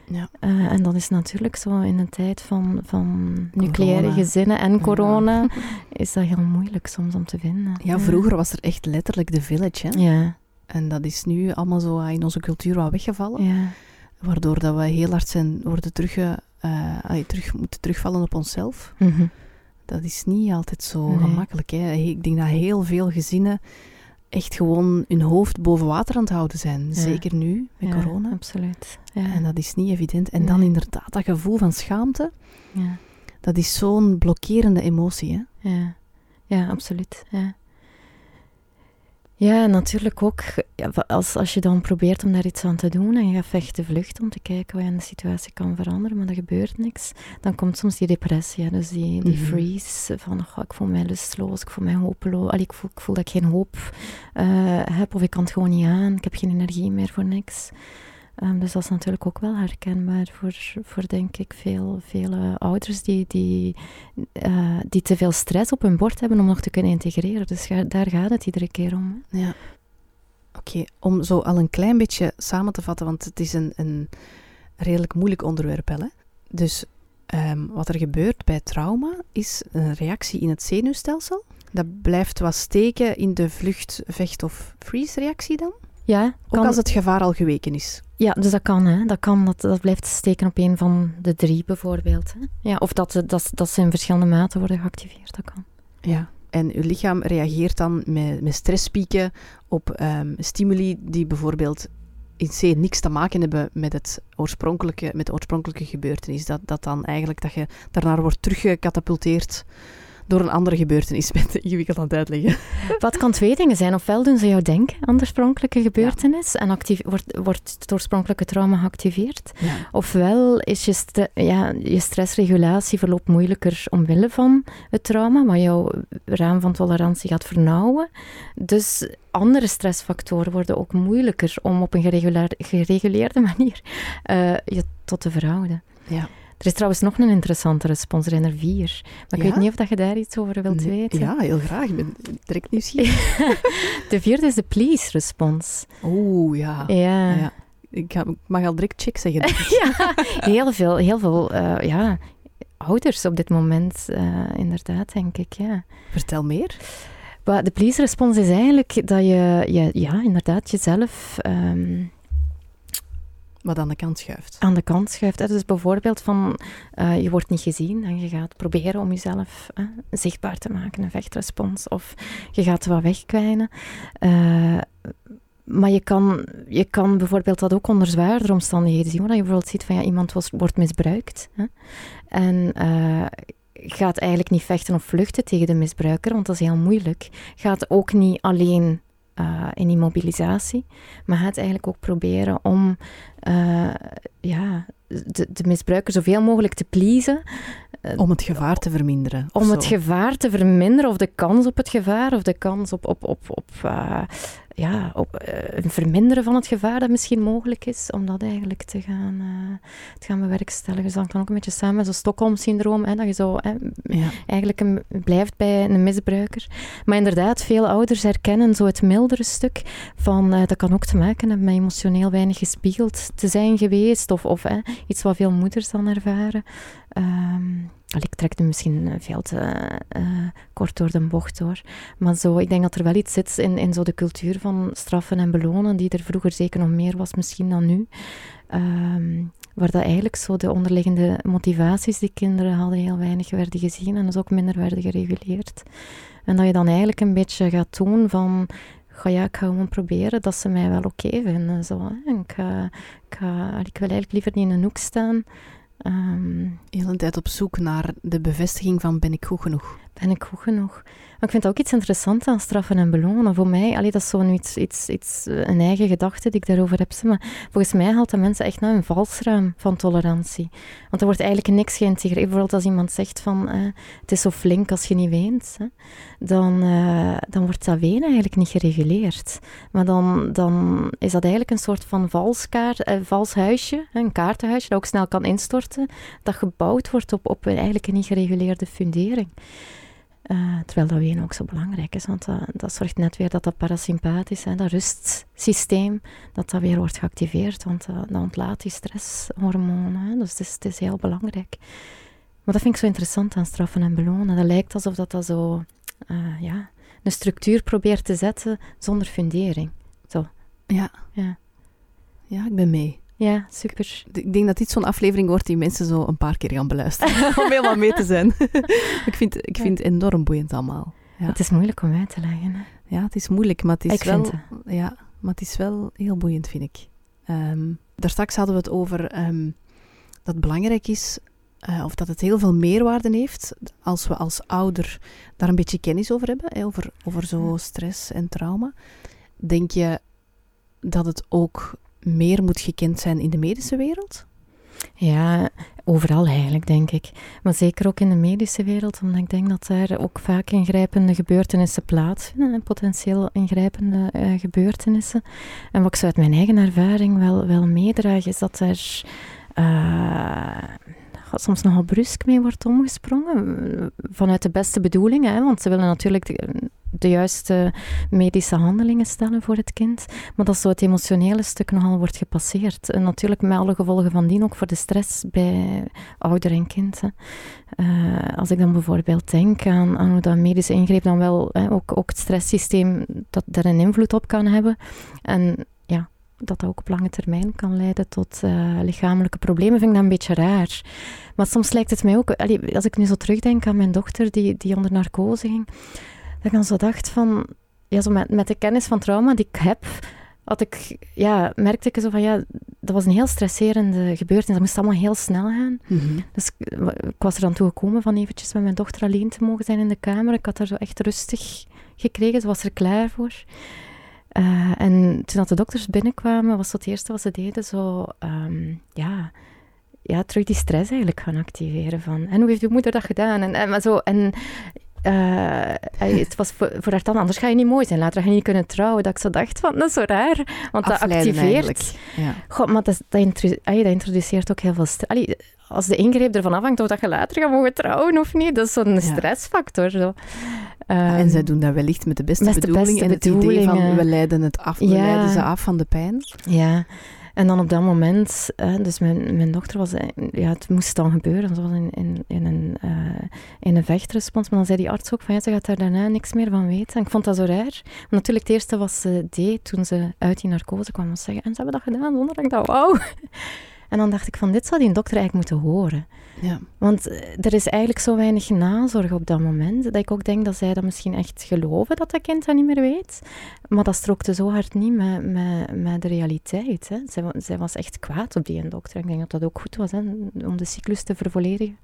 Ja. Uh, en dat is natuurlijk zo in een tijd van, van nucleaire gezinnen en corona, is dat heel moeilijk soms om te vinden. Ja, vroeger was er echt letterlijk de village. Hè? Ja. En dat is nu allemaal zo in onze cultuur wat weggevallen. Ja. Waardoor dat we heel hard zijn worden terug, uh, terug moeten terugvallen op onszelf. Mm Dat is niet altijd zo gemakkelijk. Hè? Ik denk dat heel veel gezinnen echt gewoon hun hoofd boven water aan het houden zijn. Zeker nu, met ja, corona. absoluut. Ja. En dat is niet evident. En dan inderdaad dat gevoel van schaamte. Ja. Dat is zo'n blokkerende emotie. Hè? Ja. ja, absoluut. Ja. Ja, natuurlijk ook. Ja, als, als je dan probeert om daar iets aan te doen en je gaat vechten vluchten om te kijken wat je aan de situatie kan veranderen, maar er gebeurt niks, dan komt soms die depressie, dus die, die mhm. freeze van oh, ik voel mij lustloos, ik voel mij hopeloos, Allee, ik, voel, ik voel dat ik geen hoop uh, heb of ik kan het gewoon niet aan, ik heb geen energie meer voor niks. Um, dus dat is natuurlijk ook wel herkenbaar voor, voor denk ik, veel, vele ouders die, die, uh, die te veel stress op hun bord hebben om nog te kunnen integreren. Dus daar gaat het iedere keer om. Ja. Oké, om zo al een klein beetje samen te vatten, want het is een, een redelijk moeilijk onderwerp. Hè? Dus um, wat er gebeurt bij trauma is een reactie in het zenuwstelsel. Dat blijft wat steken in de vlucht, vecht of freeze reactie dan? Ja. Ook als het gevaar al geweken is. Ja, dus dat kan. Hè. Dat, kan dat, dat blijft steken op een van de drie bijvoorbeeld. Hè. Ja, of dat, dat, dat ze in verschillende maten worden geactiveerd. Dat kan. Ja, en uw lichaam reageert dan met, met stresspieken op um, stimuli die bijvoorbeeld in C niks te maken hebben met, het oorspronkelijke, met de oorspronkelijke gebeurtenis. Dat, dat dan eigenlijk dat je daarnaar wordt teruggecatapulteerd door een andere gebeurtenis. met ingewikkeld aan het uitleggen. [laughs] Wat kan twee dingen zijn? Ofwel doen ze jou denken aan de oorspronkelijke gebeurtenis en wordt, wordt het oorspronkelijke trauma geactiveerd. Ofwel is je, ja, je stressregulatie verloopt moeilijker omwille van het trauma, wat jouw raam van tolerantie gaat vernauwen. Dus andere stressfactoren worden ook moeilijker om op een gereguleerde [laughs] manier uh, je tot te verhouden. Ja. Er is trouwens nog een interessante respons, er er vier. Maar ik weet niet of dat je daar iets over wilt weten. Ja, heel graag. Ik ben direct nieuwsgierig. [laughs] de vierde is de please-respons. Oeh, ja. ja. ja. Ik, mag al direct check zeggen. [laughs] ja, heel veel, heel veel uh, ja, ouders op dit moment, uh, inderdaad, denk ik. Ja. Vertel meer. de please-respons is eigenlijk dat je, je ja, inderdaad jezelf... Um, wat aan de kant schuift. Aan de kant schuift. Hè. Dus bijvoorbeeld van uh, je wordt niet gezien en je gaat proberen om jezelf uh, zichtbaar te maken, een vechtrespons. Of je gaat wat wegkwijnen. Uh, maar je kan, je kan bijvoorbeeld dat ook onder zwaardere omstandigheden zien. Dat je bijvoorbeeld ziet van ja, iemand wordt misbruikt. Hè. En gaat eigenlijk niet vechten of vluchten tegen de misbruiker, want dat is heel moeilijk. Gaat ook niet alleen uh, in immobilisatie, maar gaat eigenlijk ook proberen om uh, ja, de, de, misbruiker zoveel mogelijk te pleasen. Uh, om het gevaar te verminderen. Om het gevaar te verminderen, of de kans op het gevaar, of de kans op, op, op, op ja, op, uh, een verminderen van het gevaar dat misschien mogelijk is, om dat eigenlijk te gaan, uh, te gaan bewerkstelligen. Dus dat kan ook een beetje samen met zo'n Stockholm-syndroom, dat je zo hè, ja. eigenlijk een, blijft bij een misbruiker. Maar inderdaad, veel ouders herkennen zo het mildere stuk van, uh, dat kan ook te maken hebben met emotioneel weinig gespiegeld te zijn geweest, of, of iets wat veel moeders dan ervaren. Um, ik trek nu misschien veel te uh, kort door de bocht hoor. Maar zo, ik denk dat er wel iets zit in, in zo de cultuur van straffen en belonen, die er vroeger zeker nog meer was misschien dan nu. Um, waar dat eigenlijk zo de onderliggende motivaties die kinderen hadden heel weinig werden gezien en dus ook minder werden gereguleerd. En dat je dan eigenlijk een beetje gaat doen van ga ja, ik ga gewoon proberen dat ze mij wel oké vinden. Zo, hè. Ik, ik wil eigenlijk liever niet in een hoek staan. Um, Heel een tijd op zoek naar de bevestiging van ben ik goed genoeg. ben ik goed genoeg? Ik vind dat ook iets interessants aan straffen en belonen. Voor mij, allee, dat is zo'n iets, iets, iets, een eigen gedachte die ik daarover heb. Maar volgens mij haalt dat mensen echt naar een valsruim van tolerantie. Want er wordt eigenlijk niks geïntegreerd. Bijvoorbeeld als iemand zegt van, eh, het is zo flink als je niet weent, hè, dan, uh, dan wordt dat wenen eigenlijk niet gereguleerd. Maar dan, dan is dat eigenlijk een soort van valskaart, eh, vals huisje, een kaartenhuisje dat ook snel kan instorten, dat gebouwd wordt op, op eigenlijk een niet gereguleerde fundering. Uh, terwijl dat wenen ook zo belangrijk is, want dat, dat zorgt net weer dat dat parasympathisch, hè, dat rustsysteem, dat dat weer wordt geactiveerd, want uh, dat ontlaat die stresshormonen. Hè, dus het is, het is, heel belangrijk. Maar dat vind ik zo interessant aan straffen en belonen. Dat lijkt alsof dat, dat zo uh, ja, een structuur probeert te zetten zonder fundering. Zo. Ja. Ja, ja ik ben mee. Ja, super. Ik denk dat dit zo'n aflevering wordt die mensen zo een paar keer gaan beluisteren. [laughs] om helemaal mee te zijn. [laughs] ik vind, ik vind het enorm boeiend allemaal. Ja. Het is moeilijk om uit te leggen. Hè? Ja, het is moeilijk, maar het is ik wel... Vind ja, maar het is wel heel boeiend, vind ik. Um, daar straks hadden we het over um, dat het belangrijk is... Uh, of dat het heel veel meerwaarde heeft als we als ouder daar een beetje kennis over hebben, hè, over, over zo stress en trauma. Denk je dat het ook meer moet gekend zijn in de medische wereld? Ja, overal eigenlijk, denk ik. Maar zeker ook in de medische wereld, omdat ik denk dat daar ook vaak ingrijpende gebeurtenissen plaatsvinden, potentieel ingrijpende uh, gebeurtenissen. En wat ik uit mijn eigen ervaring wel, wel meedraag, is dat er uh, soms nogal brusk mee wordt omgesprongen, vanuit de beste bedoelingen, hè, want ze willen natuurlijk... De, de juiste medische handelingen stellen voor het kind. Maar dat zo het emotionele stuk nogal wordt gepasseerd. En natuurlijk met alle gevolgen van dien, ook voor de stress bij ouder en kind. Uh, als ik dan bijvoorbeeld denk aan, aan hoe dat medische ingreep dan wel, hè, ook, ook het stresssysteem, dat daar een invloed op kan hebben. En dat dat ook op lange termijn kan leiden tot uh, lichamelijke problemen, vind ik dat een beetje raar. Maar soms lijkt het mij ook, allee, als ik nu zo terugdenk aan mijn dochter die, die onder narcose ging, dat ik dan zo dacht van, ja, zo met, met de kennis van trauma die ik heb, had ik, ja, merkte ik zo van, ja, dat was een heel stresserende gebeurtenis. Dat moest allemaal heel snel gaan. Mm -hmm. Dus ik, ik, was er dan toe gekomen van eventjes met mijn dochter alleen te mogen zijn in de kamer. Ik had haar zo echt rustig gekregen, ze was er klaar voor. Uh, en toen dat de dokters binnenkwamen, was dat het eerste wat ze deden, zo, um, ja, ja, terug die stress eigenlijk gaan activeren. Van, en hoe heeft uw moeder dat gedaan? En, en, maar zo, en uh, het was voor, voor haar dan, anders ga je niet mooi zijn. Later ga je niet kunnen trouwen. Dat ik zo dacht van, dat is zo raar. Want Afleiden dat activeert. Ja. God, maar dat, dat, introdu dat, introduceert ook heel veel stress. Als de ingreep ervan afhangt of dat je later gaat mogen trouwen of niet, dat is zo'n ja. stressfactor. Zo. Ja, en zij doen dat wellicht met de beste beste en het bedoelingen. idee van, we leiden het af, we leiden ze af van de pijn. Ja. En dan op dat moment, dus mijn, mijn dochter was, ja, het moest dan gebeuren, ze was in, in, in, een, uh, in een vechtrespons, maar dan zei die arts ook van, ja, ze gaat daar daarna niks meer van weten. En ik vond dat zo raar. Want natuurlijk het eerste wat ze deed toen ze uit die narcose kwam, was zeggen, en ze hebben dat gedaan, zonder dat ik dacht, wauw. En dan dacht ik van, dit zou die dokter eigenlijk moeten horen. Ja. Want er is eigenlijk zo weinig nazorg op dat moment, dat ik ook denk dat zij dat misschien echt geloven, dat dat kind dat niet meer weet. Maar dat strookte zo hard niet met, met, met de realiteit. Hè. Zij, zij was echt kwaad op die dokter. Ik denk dat dat ook goed was, hè, om de cyclus te vervolledigen.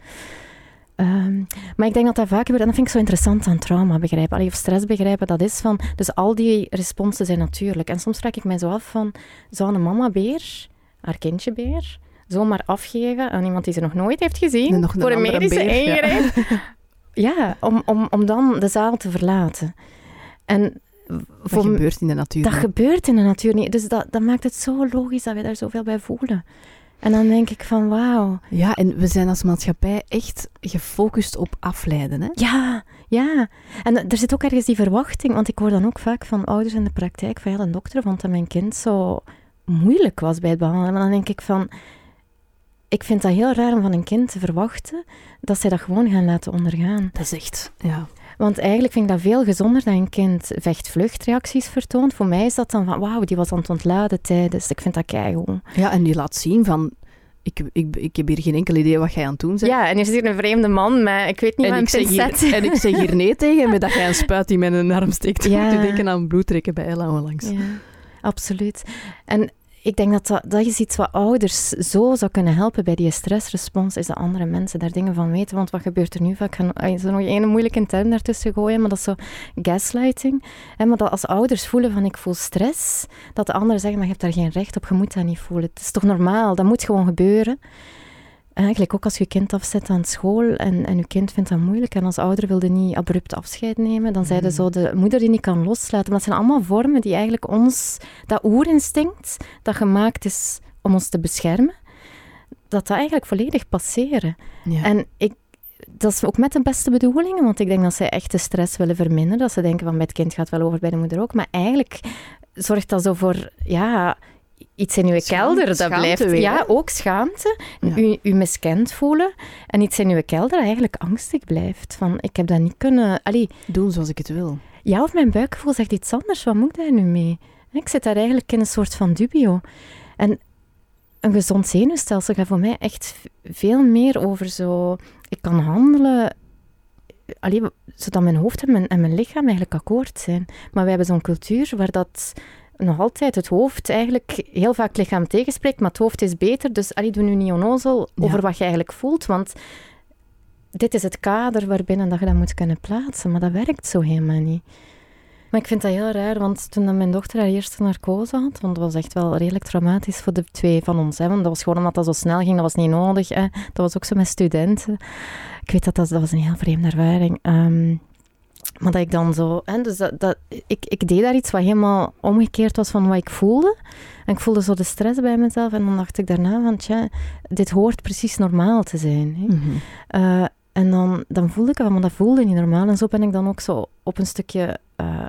Um, maar ik denk dat dat vaak gebeurt, en dat vind ik zo interessant aan trauma begrijpen, Allee, of stress begrijpen, dat is van, dus al die responsen zijn natuurlijk. En soms vraag ik mij zo af van, zou een mama beer haar kindje beer zomaar afgeven aan iemand die ze nog nooit heeft gezien een voor een medische beer, ingreep. Ja, [laughs] ja om, om, om dan de zaal te verlaten. En dat voor gebeurt in de natuur. Dat niet. gebeurt in de natuur niet. Dus dat, dat maakt het zo logisch dat we daar zoveel bij voelen. En dan denk ik van wauw. Ja, en we zijn als maatschappij echt gefocust op afleiden. Hè? Ja, ja. En er zit ook ergens die verwachting, want ik hoor dan ook vaak van ouders in de praktijk van ja, de dokter vond dat mijn kind zo moeilijk was bij het behandelen. Maar dan denk ik van, ik vind dat heel raar om van een kind te verwachten dat zij dat gewoon gaan laten ondergaan. Dat is echt, ja. Want eigenlijk vind ik dat veel gezonder dat een kind vecht-vluchtreacties vertoont. Voor mij is dat dan van, wauw, die was aan het ontladen tijdens. Ik vind dat keigoed. Ja, en die laat zien van, ik, ik, ik heb hier geen enkel idee wat jij aan het doen bent. Ja, en er zit hier een vreemde man, maar ik weet niet en wat ik, pincet. hier, en ik zeg hier nee [laughs] tegen met dat jij een spuit in mijn arm steekt. Ja. [laughs] Moet je denken aan bloedtrekken bij Ella onlangs. Ja, absoluut. En ik denk dat, dat dat is iets wat ouders zo zou kunnen helpen bij die stressrespons, is dat andere mensen daar dingen van weten. Want wat gebeurt er nu vaak? Ga zo nog één moeilijke term daartussen gooien, maar dat is zo gaslighting. Maar dat als ouders voelen van ik voel stress, dat de anderen zeggen, maar je hebt daar geen recht op, je moet dat niet voelen. Het is toch normaal, dat moet gewoon gebeuren. Eigenlijk ook als je kind afzet aan school en, en je kind vindt dat moeilijk en als ouder wilde niet abrupt afscheid nemen, dan zeiden mm. zo de moeder die niet kan loslaten. Maar dat zijn allemaal vormen die eigenlijk ons, dat oerinstinct dat gemaakt is om ons te beschermen, dat dat eigenlijk volledig passeren. Ja. En ik, dat is ook met de beste bedoelingen, want ik denk dat zij echt de stress willen verminderen. Dat ze denken van bij het kind gaat wel over bij de moeder ook. Maar eigenlijk zorgt dat zo voor ja, iets in uw kelder, dat blijft... Ja, ook schaamte. U, u miskend voelen. En iets in uw kelder eigenlijk angstig blijft. Van, ik heb dat niet kunnen... Allee, Doen zoals ik het wil. Ja, of mijn buikgevoel zegt iets anders. Wat moet ik daar nu mee? Ik zit daar eigenlijk in een soort van dubio. En een gezond zenuwstelsel gaat voor mij echt veel meer over zo... Ik kan handelen allee, zodat mijn hoofd en mijn, en mijn lichaam eigenlijk akkoord zijn. Maar wij hebben zo'n cultuur waar dat nog altijd het hoofd eigenlijk heel vaak lichaam tegenspreekt, maar het hoofd is beter. Dus allee, doe nu niet onnozel over wat je eigenlijk voelt, want dit is het kader waarbinnen dat je dat moet kunnen plaatsen. Maar dat werkt zo helemaal niet. Maar ik vind dat heel raar, want toen mijn dochter haar eerste narcose had, want dat was echt wel redelijk traumatisch voor de twee van ons, hè, want dat was gewoon omdat dat zo snel ging, dat was niet nodig. Hè. Dat was ook zo met studenten. Ik weet dat dat, dat was een heel vreemde ervaring. Um, maar dat ik dan zo... Hè, dus dat, dat, ik, ik deed daar iets wat helemaal omgekeerd was van wat ik voelde. En ik voelde zo de stress bij mezelf. En dan dacht ik daarna van, tja, dit hoort precies normaal te zijn. Hè. Mhm. Eh, en dan, dan voelde ik van, maar dat voelde niet normaal. En zo ben ik dan ook zo op een stukje uh,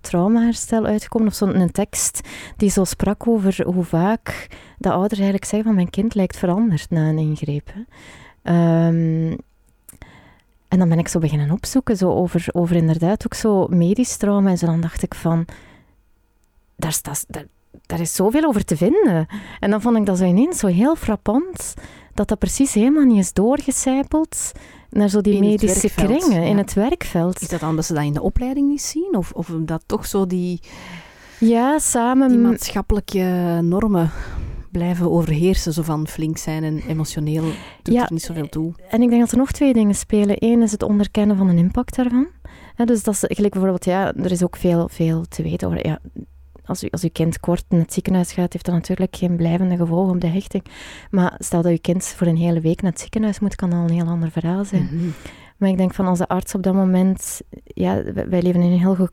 traumaherstel uitgekomen. Of zo'n tekst die zo sprak over hoe vaak de ouders eigenlijk zeggen van, mijn kind lijkt veranderd na een ingreep. Hè. En dan ben ik zo beginnen opzoeken zo over, over inderdaad ook zo medisch trauma. En zo dan dacht ik van, daar, staat, daar, daar is zoveel over te vinden. En dan vond ik dat zo ineens zo heel frappant, dat dat precies helemaal niet is doorgecijpeld naar zo die medische kringen, in het werkveld. Is dat dan dat ze dat in de opleiding niet zien? Of, of dat toch zo die... Ja, samen... Die maatschappelijke normen blijven overheersen, zo van flink zijn en emotioneel doet ja, er niet zoveel toe. En ik denk dat er nog twee dingen spelen. Eén is het onderkennen van een impact daarvan. dus dat is gelijk bijvoorbeeld, ja, er is ook veel, veel te weten over. Ja, als, u, als uw kind kort in het ziekenhuis gaat, heeft dat natuurlijk geen blijvende gevolgen op de hechting. Maar stel dat uw kind voor een hele week naar het ziekenhuis moet, kan dat een heel ander verhaal zijn. Mhm. Maar ik denk van als de arts op dat moment, ja, wij leven in een heel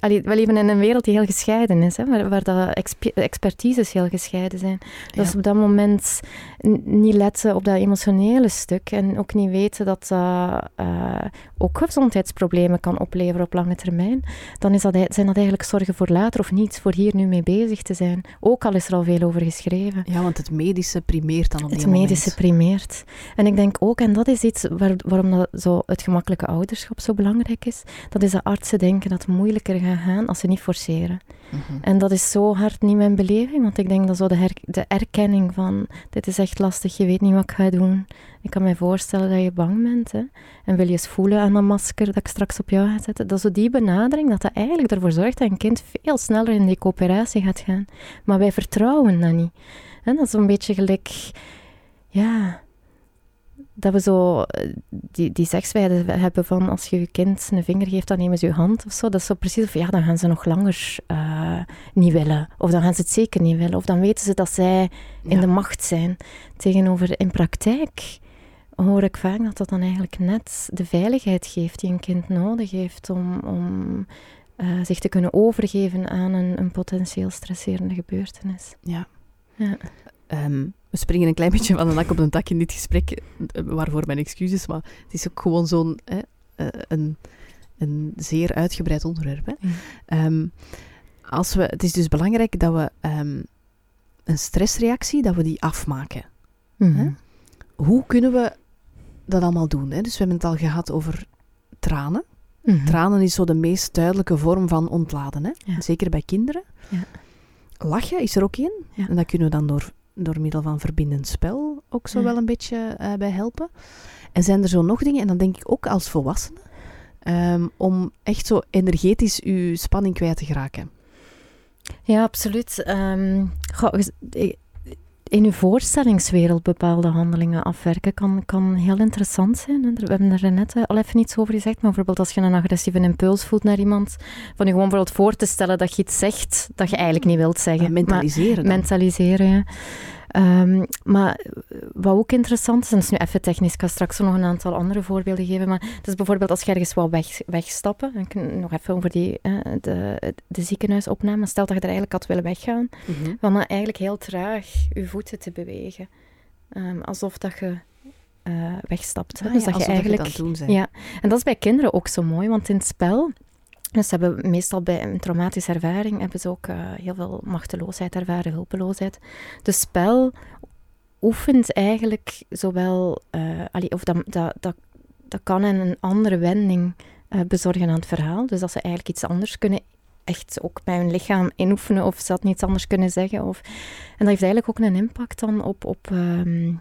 Allee, we leven in een wereld die heel gescheiden is, hè, waar, waar de expertises heel gescheiden zijn. Dus op dat moment niet letten op dat emotionele stuk en ook niet weten dat dat uh, ook gezondheidsproblemen kan opleveren op lange termijn, dan is dat, zijn dat eigenlijk zorgen voor later of niets voor hier nu mee bezig te zijn. Ook al is er al veel over geschreven. Ja, want het medische primeert dan op die Het medische primeert. En ik denk ook, en dat is iets waar, waarom dat zo het gemakkelijke ouderschap zo belangrijk is, dat is dat artsen denken dat het moeilijker gaat gaan als ze niet forceren. Mhm. En dat is zo hard niet mijn beleving, want ik denk dat zo de, de erkenning van dit is echt lastig, je weet niet wat ik ga doen. Ik kan me voorstellen dat je bang bent hè? en wil je eens voelen aan dat masker dat ik straks op jou ga zetten. Dat is zo die benadering dat dat eigenlijk ervoor zorgt dat een kind veel sneller in die coöperatie gaat gaan. Maar wij vertrouwen dat niet. En dat is een beetje gelijk, ja, dat we zo eh, die, die sekswijde hebben van als je je kind een vinger geeft, dan nemen ze je hand of zo. Dat is zo precies of ja, dan gaan ze nog langer uh, niet willen. Of dan gaan ze het zeker niet willen. Of dan weten ze dat zij in de macht zijn. Tegenover in praktijk hoor ik vaak dat dat dan eigenlijk net de veiligheid geeft die een kind nodig heeft om, om uh, zich te kunnen overgeven aan een, een potentieel stresserende gebeurtenis. Ja. ja. Um, we springen een klein beetje van de nak op de tak in dit gesprek, waarvoor mijn excuses, maar het is ook gewoon zo'n eh, een, een zeer uitgebreid onderwerp. Hè. Ehm, als we, het is dus belangrijk dat we um, een stressreactie, dat we die afmaken. Mhm. Hoe kunnen we dat allemaal doen? Hè? Dus we hebben het al gehad over tranen. Mhm. Tranen is zo de meest duidelijke vorm van ontladen. Hè? Zeker bij kinderen. Ja. Lachen is er ook één. En dat kunnen we dan door door middel van verbindend spel ook zo wel een beetje uh, bij helpen. En zijn er zo nog dingen, en dan denk ik ook als volwassene, um, om echt zo energetisch uw spanning kwijt te geraken. Ja, absoluut. Um, in uw voorstellingswereld bepaalde handelingen afwerken kan, kan heel interessant zijn. We hebben er net eh, al even iets over gezegd, maar bijvoorbeeld als je een agressieve impuls voelt naar iemand, van je gewoon bijvoorbeeld voor te stellen dat je iets zegt dat je eigenlijk niet wilt zeggen. mentaliseren. mentaliseren, ja. Um, maar wat ook interessant is, en dat is nu even technisch, ik ga straks nog een aantal andere voorbeelden geven, maar het is bijvoorbeeld als je ergens wil weg, wegstappen, nog even over die, uh, de, de ziekenhuisopname, stel dat je er eigenlijk had willen weggaan, mm -hmm. dan eigenlijk heel traag je voeten te bewegen. Um, alsof dat je uh, wegstapt. Ah, dus dat je eigenlijk, je Ja, en dat is bij kinderen ook zo mooi, want in het spel dus ze hebben meestal bij een traumatische ervaring hebben ze ook uh, heel veel machteloosheid ervaren, hulpeloosheid. De spel oefent eigenlijk zowel, uh, of dat, dat, dat, kan een andere wending uh, bezorgen aan het verhaal. Dus dat ze eigenlijk iets anders kunnen echt ook bij hun lichaam inoefenen of ze dat niet anders kunnen zeggen. Of, en dat heeft eigenlijk ook een impact dan op, op, um,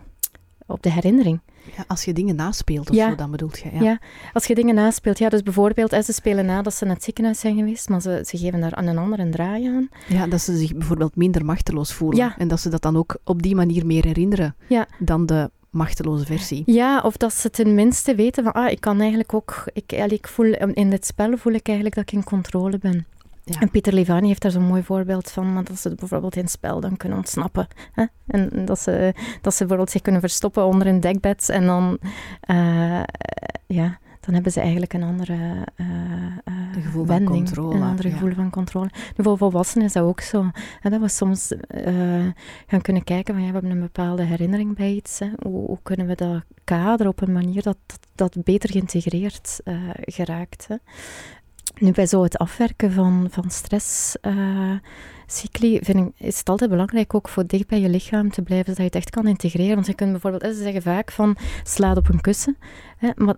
op de herinnering. Ja, als je dingen naspeelt of zo, dan bedoelt je. Ja. ja. als je dingen naspeelt. Ja, dus bijvoorbeeld, ze spelen na dat ze naar het ziekenhuis zijn geweest, maar ze, ze geven daar aan een ander een draai aan. Ja, dat ze zich bijvoorbeeld minder machteloos voelen. Ja. En dat ze dat dan ook op die manier meer herinneren ja. dan de machteloze versie. Ja, of dat ze tenminste weten van, ah, ik kan eigenlijk ook, ik, ik voel, in dit spel voel ik eigenlijk dat ik in controle ben. Ja. En Pieter Levani heeft daar zo'n mooi voorbeeld van, maar dat ze bijvoorbeeld in spel dan kunnen ontsnappen. Hè? En dat ze, dat ze bijvoorbeeld zich kunnen verstoppen onder een dekbed en dan, uh, ja, dan hebben ze eigenlijk een andere uh, een gevoel wending, van controle. Een ander gevoel van controle. Nu, voor volwassenen is dat ook zo. Hè, dat we soms gaan kunnen kijken van ja, we hebben een bepaalde herinnering bij iets. Hè. Hoe, hoe, kunnen we dat kaderen op een manier dat dat, dat beter geïntegreerd geraakt. Hè. Nu, bij zo het afwerken van, van stresscycli vind ik, is het altijd belangrijk ook voor dicht bij je lichaam te blijven, zodat je het echt kan integreren. Want je kunt bijvoorbeeld, ze zeggen vaak van, slaat op een kussen. Hè, maar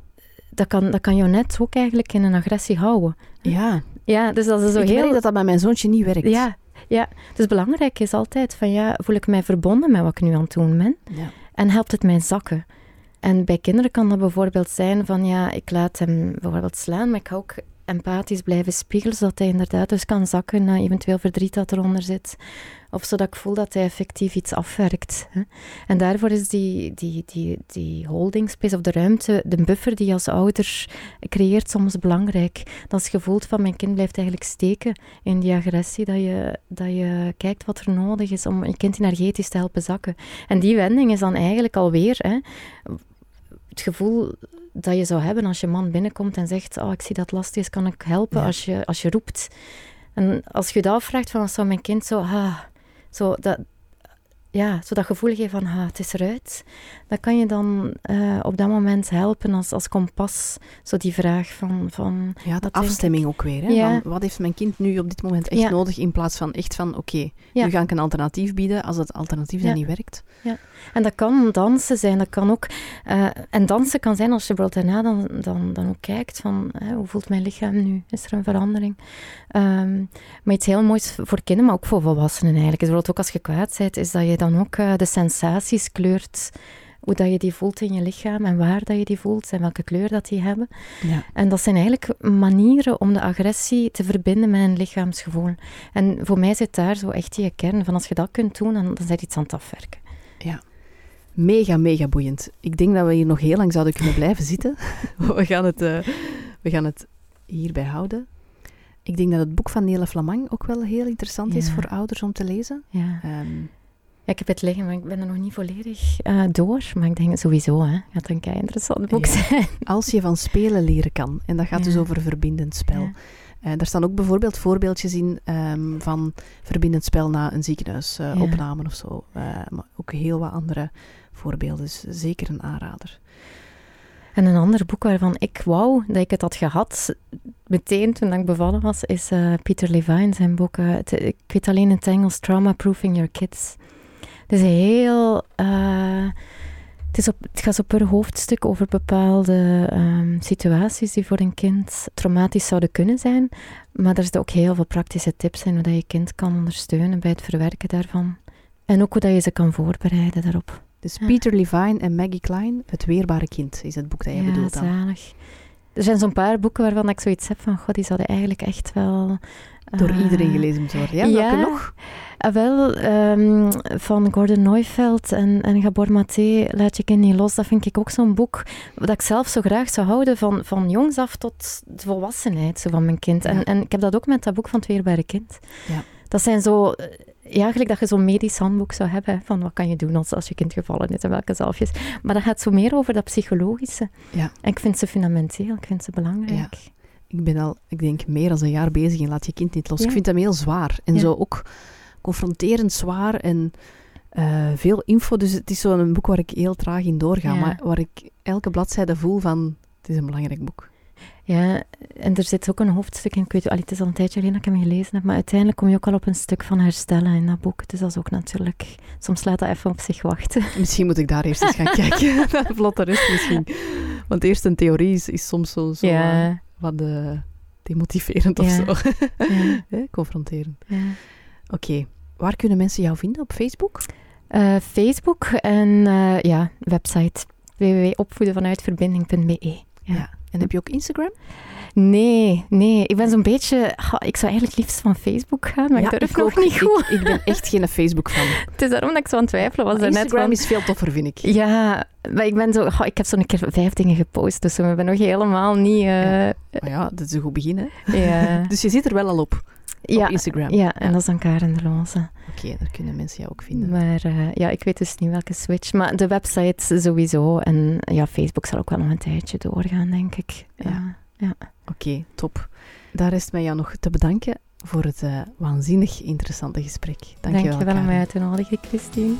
dat kan, dat kan jou net ook eigenlijk in een agressie houden. Ja. Ja, dus dat is zo ik heel... dat dat bij mijn zoontje niet werkt. Ja, ja. Dus belangrijk is altijd van, ja, voel ik mij verbonden met wat ik nu aan het doen ben? Ja. En helpt het mij zakken? En bij kinderen kan dat bijvoorbeeld zijn van, ja, ik laat hem bijvoorbeeld slaan, maar ik ga ook empathisch blijven spiegelen, zodat hij inderdaad dus kan zakken naar eventueel verdriet dat eronder zit. Of zodat ik voel dat hij effectief iets afwerkt. Hè. En daarvoor is die, die, die, die holding space of de ruimte, de buffer die je als ouder creëert, soms belangrijk. Dat is gevoeld van mijn kind blijft eigenlijk steken in die agressie, dat je, dat je kijkt wat er nodig is om je kind energetisch te helpen zakken. En die wending is dan eigenlijk alweer hè, het gevoel dat je zou hebben als je man binnenkomt en zegt, oh, ik zie dat lastig is, kan ik helpen als, je, als je roept. En als je dat afvraagt van, zou mijn kind zo, ah, zo dat, ja, zo dat gevoel geven van, ah, het is eruit. Dan kan je dan uh, op dat moment helpen als, als kompas. Zo die vraag van... van ja, de afstemming ook weer. Hè? Ja. Van, wat heeft mijn kind nu op dit moment echt nodig? In plaats van echt van, oké, okay, nu ga ik een alternatief bieden als het alternatief dan niet werkt. Ja, en dat kan dansen zijn. Dat kan ook... Uh, en dansen kan zijn als je bijvoorbeeld daarna dan, dan, dan ook kijkt van, hè, hoe voelt mijn lichaam nu? Is er een verandering? Um, maar iets heel moois voor kinderen, maar ook voor volwassenen eigenlijk. Is bijvoorbeeld ook als je kwaad bent, is dat je dan ook uh, de sensaties kleurt hoe dat je die voelt in je lichaam en waar dat je die voelt en welke kleur dat die hebben. Ja. En dat zijn eigenlijk manieren om de agressie te verbinden met een lichaamsgevoel. En voor mij zit daar zo echt die kern van als je dat kunt doen, dan, dan je iets aan het afwerken. Ja. Mega, mega boeiend. Ik denk dat we hier nog heel lang zouden kunnen [laughs] blijven zitten. [laughs] we, gaan het, uh, we gaan het hierbij houden. Ik denk dat het boek van Nele Flamang ook wel heel interessant is voor ouders om te lezen. Ja. Um, ja, ik heb het liggen, maar ik ben er nog niet volledig uh, door. Maar ik denk sowieso, hè, gaat een kei interessant boek zijn. Als je van spelen leren kan. En dat gaat dus over verbindend spel. Ja. Uh, daar staan ook bijvoorbeeld voorbeeldjes in um, van verbindend spel na een ziekenhuisopname uh, of zo. Uh, maar ook heel wat andere voorbeelden. Dus zeker een aanrader. En een ander boek waarvan ik wou dat ik het had gehad, meteen toen ik bevallen was, is Peter Levine, zijn boek. Ik weet alleen in het Engels, Trauma Proofing Your Kids. Het is heel. Uh, het, is op, het gaat zo per hoofdstuk over bepaalde um, situaties die voor een kind traumatisch zouden kunnen zijn. Maar er zitten ook heel veel praktische tips in hoe dat je kind kan ondersteunen bij het verwerken daarvan. En ook hoe dat je ze kan voorbereiden daarop. Dus Peter Levine en Maggie Klein, Het Weerbare Kind, is het boek dat je ja, bedoelt dan. zalig. er zijn zo'n paar boeken waarvan ik zoiets heb van, god, die zouden eigenlijk echt wel... Door uh, iedereen gelezen moeten worden. Ja, ja. welke nog? Ah, wel, um, van Gordon Neufeld en, en Gabor Maté, Laat je kind niet los. Dat vind ik ook zo'n boek dat ik zelf zo graag zou houden, van, van jongs af tot de volwassenheid zo van mijn kind. Ja. En, en ik heb dat ook met dat boek van Het Weerbare Kind. Ja. Dat zijn zo... Ja, eigenlijk dat je zo'n medisch handboek zou hebben, van wat kan je doen als, als je kind gevallen is en welke zalfjes. Maar dat gaat zo meer over dat psychologische. Ja. En ik vind ze fundamenteel, ik vind ze belangrijk. Ik ben al, ik denk, meer dan een jaar bezig en laat je kind niet los. Ja. Ik vind hem heel zwaar. En Ja. zo ook confronterend zwaar en eh, veel info. Dus het is zo'n boek waar ik heel traag in doorga. Ja. Maar waar ik elke bladzijde voel van, het is een belangrijk boek. Ja, en er zit ook een hoofdstuk in. Ik weet, allee, het is al een tijdje geleden dat ik hem gelezen heb, maar uiteindelijk kom je ook al op een stuk van herstellen in dat boek. Dus dat is ook natuurlijk... Soms laat dat even op zich wachten. [laughs] Misschien moet ik daar eerst eens gaan [laughs] kijken. [laughs] vlotte rest misschien. Want eerst een theorie is, is soms zo, zo ja, eh, wat eh, demotiverend of Ja. zo. ja, Confronterend. ja. Oké, waar kunnen mensen jou vinden? Op Facebook? Eh, Facebook en eh, ja, website www.opvoedenvanuitverbinding.be. Ja. En heb je ook Instagram? Nee, nee. Ik ben zo'n beetje... Ik zou eigenlijk liefst van Facebook gaan, maar Ja, ik durf ik nog ook. niet goed. Ik, ben echt geen Facebook-fan. [laughs] Het is daarom dat ik zo aan het twijfelen was. Instagram is veel toffer, vind ik. Ja, maar ik ben zo... ik heb zo'n keer vijf dingen gepost, dus we ben nog helemaal niet... Maar ja, dat is een goed begin, hè? [laughs] ja. [laughs] Dus je zit er wel al op, ja, op Instagram. ja, en dat is dan Karen de Loze. Oké, daar kunnen mensen jou ook vinden. Maar eh, ja, ik weet dus niet welke switch. Maar de website sowieso. En ja, Facebook zal ook wel nog een tijdje doorgaan, denk ik. Ja. Ja. Oké, top. Daar rest mij jou nog te bedanken voor het eh, waanzinnig interessante gesprek. Dank je Dank je wel om mij uit te nodigen, Christine.